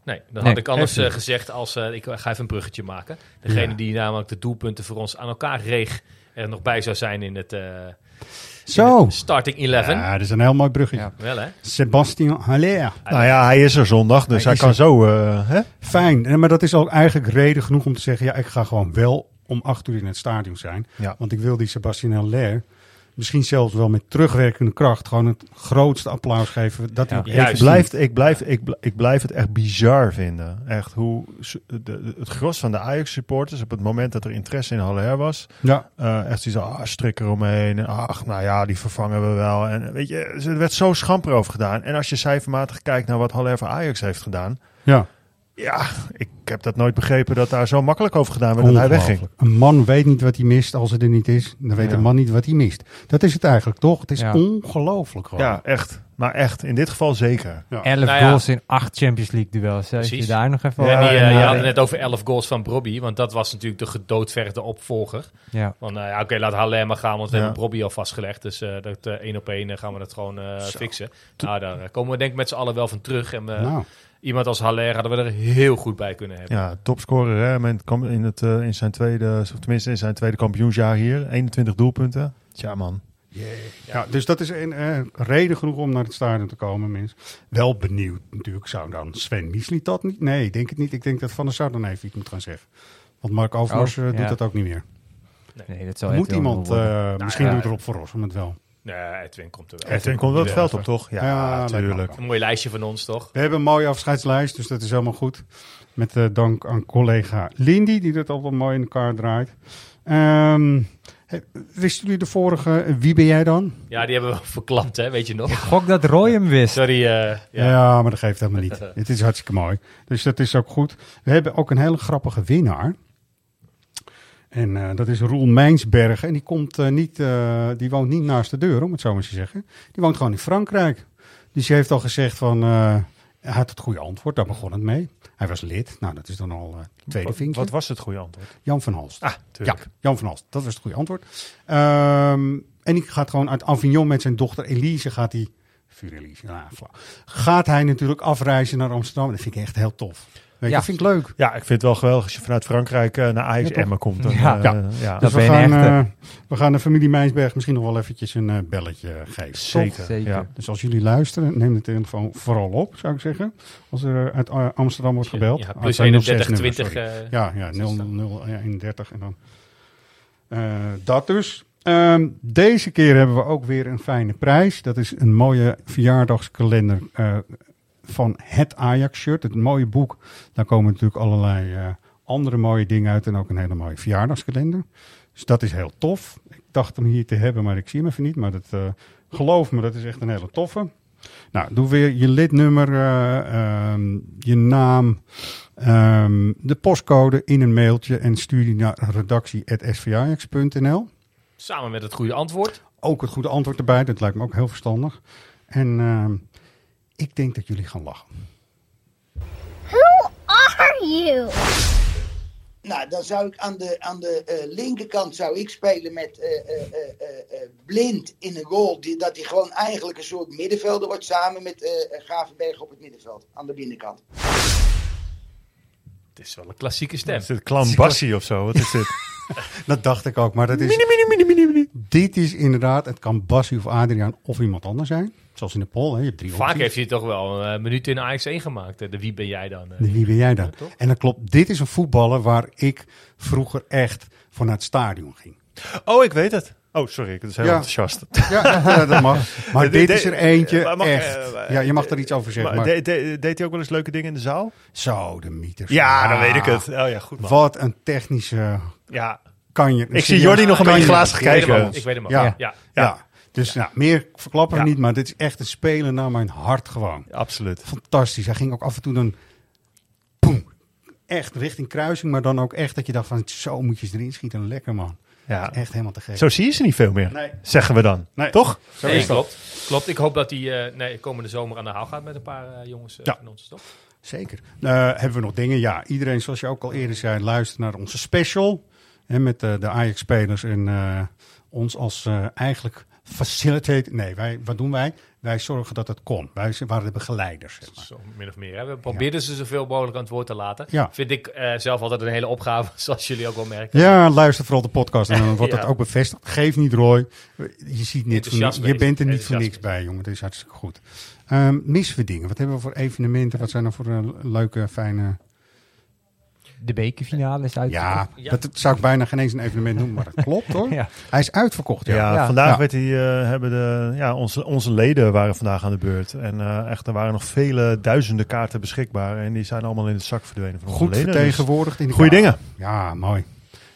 Nee, dat Nee, had ik anders eh, gezegd als... eh, ik ga even een bruggetje maken. Degene Ja. die namelijk de doelpunten voor ons aan elkaar reeg... er nog bij zou zijn in het, eh, Zo. starting 11. Ja, dat is een heel mooi bruggetje. Wel hè? Sebastian Haller. Nou ja, hij is er zondag, dus Hij kan er. zo... eh, hè? Fijn, maar dat is ook eigenlijk reden genoeg om te zeggen, ja, ik ga gewoon wel om acht uur in het stadion zijn. Ja. Want ik wil die Sebastian Haller misschien zelfs wel met terugwerkende kracht gewoon het grootste applaus geven. Dat hij ook ik, blijf, ik, blijf, ik, bl- ik blijf het echt bizar vinden. Echt hoe s- de, de- het gros van de Ajax-supporters op het moment dat er interesse in Haller was, Ja. eh, echt zoiets ah, strik eromheen. En, ach, nou ja, die vervangen we wel. En weet je, er werd zo schamper over gedaan. En als je cijfermatig kijkt naar wat Haller voor Ajax heeft gedaan, Ja. Ja, ik heb dat nooit begrepen dat daar zo makkelijk over gedaan werd dat hij wegging. Een man weet niet wat hij mist als het er niet is. Dan weet Ja. een man niet wat hij mist. Dat is het eigenlijk toch? Het is Ja. ongelooflijk gewoon. Ja, echt. Maar echt, in dit geval zeker. Ja. 11 Nou ja. goals in 8 Champions League duels. hè. Als je daar nog even En die, over eh, je had het net over 11 goals van Brobby, want dat was natuurlijk de gedoodverde opvolger. Ja. Van, eh, ja, oké, laat Haller maar gaan, want we Ja. hebben Brobby al vastgelegd. Dus eh, dat één op één gaan we dat gewoon eh, fixen. Nou, daar komen we denk ik met z'n allen wel van terug. En eh, Nou. Iemand als Haller hadden we er heel goed bij kunnen hebben. Ja, topscorer hè, in, het, eh, in zijn tweede, of tenminste in zijn tweede kampioensjaar hier. 21 doelpunten. Tja man. Ja, dus dat is een eh, reden genoeg om naar het stadion te komen, mensen. Wel benieuwd natuurlijk. Zou dan Sven Misli dat niet? Nee, ik denk het niet. Ik denk dat Van der Sar dan even iets moet gaan zeggen. Want Mark Overmars Oh, eh, doet ja. dat ook niet meer. Nee, dat Er moet iemand, eh, Nou, misschien ja. doet Rob van Rossum het wel. Nee, Edwin komt er wel. Edwin komt wel het veld op, toch? Ja, natuurlijk. Een mooi lijstje van ons, toch? We hebben een mooie afscheidslijst, dus dat is helemaal goed. Met eh, dank aan collega Lindy, die dat altijd mooi in elkaar draait. Ehm, he- wisten jullie de vorige, eh, wie ben jij dan? Ja, die hebben we verklapt, hè, weet je nog? Gok dat Roy hem wist. Sorry, eh, Ja, ja. maar dat geeft helemaal niet. Het is hartstikke mooi. Dus dat is ook goed. We hebben ook een hele grappige winnaar. En eh, dat is Roel Mijnsbergen. En die, komt, eh, niet, eh, die woont niet naast de deur, om het zo maar te zeggen. Die woont gewoon in Frankrijk. Dus die heeft al gezegd van... hij had het goede antwoord, daar begon het mee. Hij was lid. Nou, dat is dan al eh tweede Wat, vinkje. wat was het goede antwoord? Jan van Halst. Ah, ja, tuurlijk. Jan van Halst. Dat was het goede antwoord. Ehm, en die gaat gewoon uit Avignon met zijn dochter Elise gaat hij... Vuur Elise, nou. Gaat hij natuurlijk afreizen naar Amsterdam. Dat vind ik echt heel tof. Weet Ja. dat vind ik leuk. Ja, ik vind het wel geweldig als je vanuit Frankrijk eh, naar Ajax? Emmen komt. Dan, Ja. eh, Ja. ja. Dat Dus we gaan, eh, we gaan de familie Mijnsberg misschien nog wel eventjes een belletje geven. Zeker. Ja. Dus als jullie luisteren, neem de telefoon vooral op, zou ik zeggen. Als er uit Amsterdam wordt gebeld. Ja, Ah, plus het zijn nog 31, zes nummers, 20. sorry. eh, Ja, ja 00031 en dan eh, dat dus. Ehm, deze keer hebben we ook weer een fijne prijs. Dat is een mooie verjaardagskalender eh, van het Ajax-shirt. Het mooie boek. Daar komen natuurlijk allerlei eh, andere mooie dingen uit. En ook een hele mooie verjaardagskalender. Dus dat is heel tof. Ik dacht hem hier te hebben, maar ik zie hem even niet. Maar dat, eh, geloof me, dat is echt een hele toffe. Nou, doe weer je lidnummer, eh, ehm, je naam, ehm, de postcode in een mailtje en stuur die naar redactie.svajax.nl. Samen met het goede antwoord. Ook het goede antwoord erbij, dat lijkt me ook heel verstandig. En ehm, ik denk dat jullie gaan lachen. Who are you? Nou, dan zou ik aan de, aan de eh, linkerkant zou ik spelen met eh, eh, eh, eh, eh, Blind in een goal. Die, dat hij gewoon eigenlijk een soort middenvelder wordt samen met Gravenberg op het middenveld. Aan de binnenkant. Het is wel een klassieke stem. Is dit Clan Bassie of zo? Wat is dit? Dat dacht ik ook, maar dat is... Dit is inderdaad, het kan Bassie of Adriaan of iemand anders zijn. Zoals in de poll, hè. je hebt drie Vaak opties. heeft hij toch wel een uh, minuut in Ajax 1 gemaakt. hè. De wie ben jij dan? eh? De Wie ben jij dan? Ja? En dat klopt, dit is een voetballer waar ik vroeger echt van naar het stadion ging. Oh, ik weet het. Oh, sorry, ik ben heel Ja. enthousiast. Ja, ja, dat mag. Maar De- dit de- is er eentje mag- echt. eh, Ja, je mag er iets over zeggen. Maar Maar, de- de- deed hij ook wel eens leuke dingen in de zaal? Zo, de mythes. Ja, dan weet ik het. Oh ja, goed man. Wat een technische Ja, kan je. Ik zie Jordi nog een beetje glazig hem kijken. Ik weet hem al. Ja. Ja. Ja. Ja. Dus Nou, meer verklappen we Ja. niet, maar dit is echt een spelen naar mijn hart gewoon. absoluut. Fantastisch. Hij ging ook af en toe dan boem, echt richting kruising, maar dan ook echt dat je dacht van zo moet je ze erin schieten. Lekker man. Ja. Echt helemaal te gek. Zo zie je ze niet veel meer, Nee. zeggen we dan. Nee. Toch? Nee, klopt. klopt. Ik hoop dat hij eh, nee, komende zomer aan de haal gaat met een paar eh, jongens eh, Ja. van ons, toch? Zeker. Eh, hebben we nog dingen? Ja, iedereen, zoals je ook al eerder zei, luistert naar onze special. Hè, met eh, de Ajax-spelers en eh, ons als eh, eigenlijk facilitate. Nee, wij, wat doen wij? Wij zorgen dat het kon. Wij waren de begeleiders. Zeg maar. Zo, min of meer. Hè? We probeerden ze zoveel mogelijk aan het woord te laten. Ja. Vind ik eh, zelf altijd een hele opgave, zoals jullie ook wel merken. Ja, luister vooral de podcast en dan wordt Ja. dat ook bevestigd. Geef niet, Roy. Je, ziet niet je bent er niet voor niks bij, jongen. Dat is hartstikke goed. Ehm missen we dingen? Wat hebben we voor evenementen? Wat zijn er voor leuke, fijne... De bekerfinale is uit. Ja, dat zou ik bijna geen eens een evenement noemen, maar dat klopt hoor. Ja. Hij is uitverkocht, ja. Ja, Ja. vandaag Ja. werd hij, eh, hebben de, ja, onze, onze leden waren vandaag aan de beurt. En eh, echt, er waren nog vele duizenden kaarten beschikbaar. En die zijn allemaal in de zak verdwenen van onze Goed leden. vertegenwoordigd in de Goeie kamer. dingen. Ja, mooi.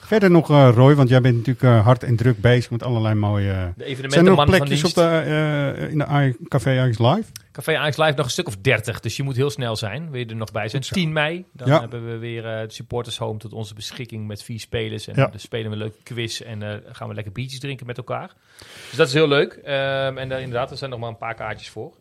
Verder nog, eh, Roy, want jij bent natuurlijk eh, hard en druk bezig met allerlei mooie... De evenementenman Zijn er nog plekjes op de, eh, in de Café Ajax Live? Café Ajax Live nog een stuk of 30, dus je moet heel snel zijn. Wil je er nog bij zijn? Goed zo. 10 mei, dan Ja. hebben we weer eh, de supporters home tot onze beschikking met vier spelers. En Ja. dan spelen we een leuke quiz en eh, gaan we lekker biertjes drinken met elkaar. Dus dat is heel leuk. Ehm, en daar inderdaad, er zijn nog maar een paar kaartjes voor.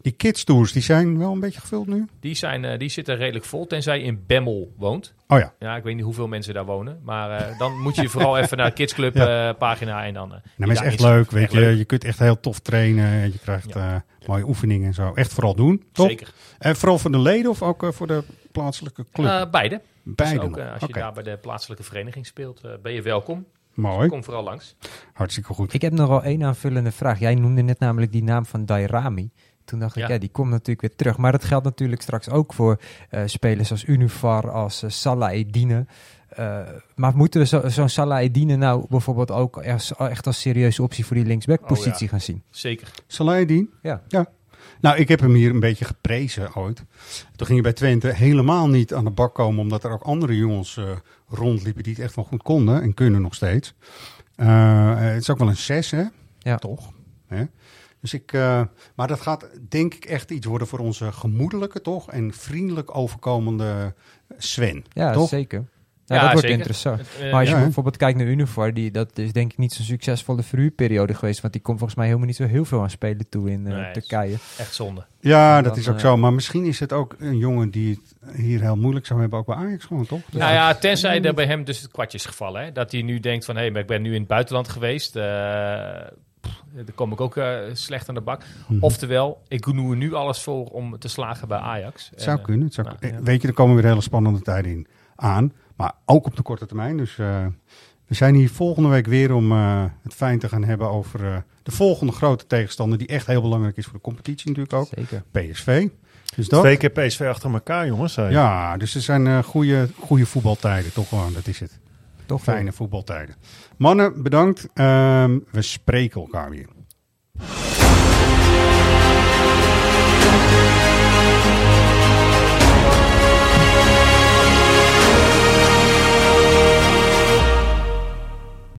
Die kids tours, die zijn wel een beetje gevuld nu? Die, zijn, eh, die zitten redelijk vol, tenzij je in Bemmel woont. Oh ja. Ja, ik weet niet hoeveel mensen daar wonen. Maar eh, dan moet je vooral even naar de Kidsclub Ja. eh, pagina en dan... Nou, maar is echt leuk, weet Echt je. leuk. Je kunt echt heel tof trainen. Je krijgt eh, mooie oefeningen en zo. Echt vooral doen, toch? Zeker. En vooral voor de leden of ook voor de plaatselijke club? Eh, beide. Beide Dus ook, als je daar bij de plaatselijke vereniging speelt, ben je welkom. Mooi. Kom vooral langs. Hartstikke goed. Ik heb nog wel één aanvullende vraag. Jij noemde net namelijk die naam van Dairami. Toen dacht ik, Ja. ja, die komt natuurlijk weer terug. Maar dat geldt natuurlijk straks ook voor eh, spelers als Unifar, als eh, Salah Edine. Eh, maar moeten we zo- zo'n Salah Edine nou bijvoorbeeld ook als, echt als serieuze optie voor die linksback-positie Oh, ja. gaan zien? Zeker. Saladin? Ja. ja. Nou, ik heb hem hier een beetje geprezen ooit. Toen ging hij bij Twente helemaal niet aan de bak komen, omdat er ook andere jongens eh, rondliepen die het echt wel goed konden en kunnen nog steeds. Het is ook wel een 6, hè? Ja. Toch? Hè? Dus ik, eh, maar dat gaat denk ik echt iets worden voor onze gemoedelijke, toch? En vriendelijk overkomende Sven. Ja, toch? zeker. Ja, Ja, dat wordt zeker. interessant. Eh, maar als je ja, bijvoorbeeld kijkt naar Unifor, die, dat is denk ik niet zo'n succesvolle verhuurperiode geweest. Want die komt volgens mij helemaal niet zo heel veel aan spelen toe in eh, Nee, Turkije. Echt zonde. Ja, En dat dan, is ook zo. Maar misschien is het ook een jongen die het hier heel moeilijk zou hebben, ook bij Ajax gewoon, toch? Dus Nou ja, tenzij er bij hem dus het kwartje is gevallen. Hè? Dat hij nu denkt van, hé, maar ik ben nu in het buitenland geweest. Eh pff, daar kom ik ook eh, slecht aan de bak. Mhm. Oftewel, ik doe er nu alles voor om te slagen bij Ajax. Het zou En, kunnen. Het zou nou, ja. Weet je, er komen weer hele spannende tijden in aan. Maar ook op de korte termijn. Dus eh, we zijn hier volgende week weer om eh, het fijn te gaan hebben over eh, de volgende grote tegenstander. Die echt heel belangrijk is voor de competitie natuurlijk ook. Zeker. PSV. Dus dat. Twee keer PSV achter elkaar, jongens. zei. Ja, dus er zijn eh goede, goede voetbaltijden. Toch gewoon, dat is het. Toch Fijne voetbaltijden. Mannen, bedankt. Ehm, we spreken elkaar weer.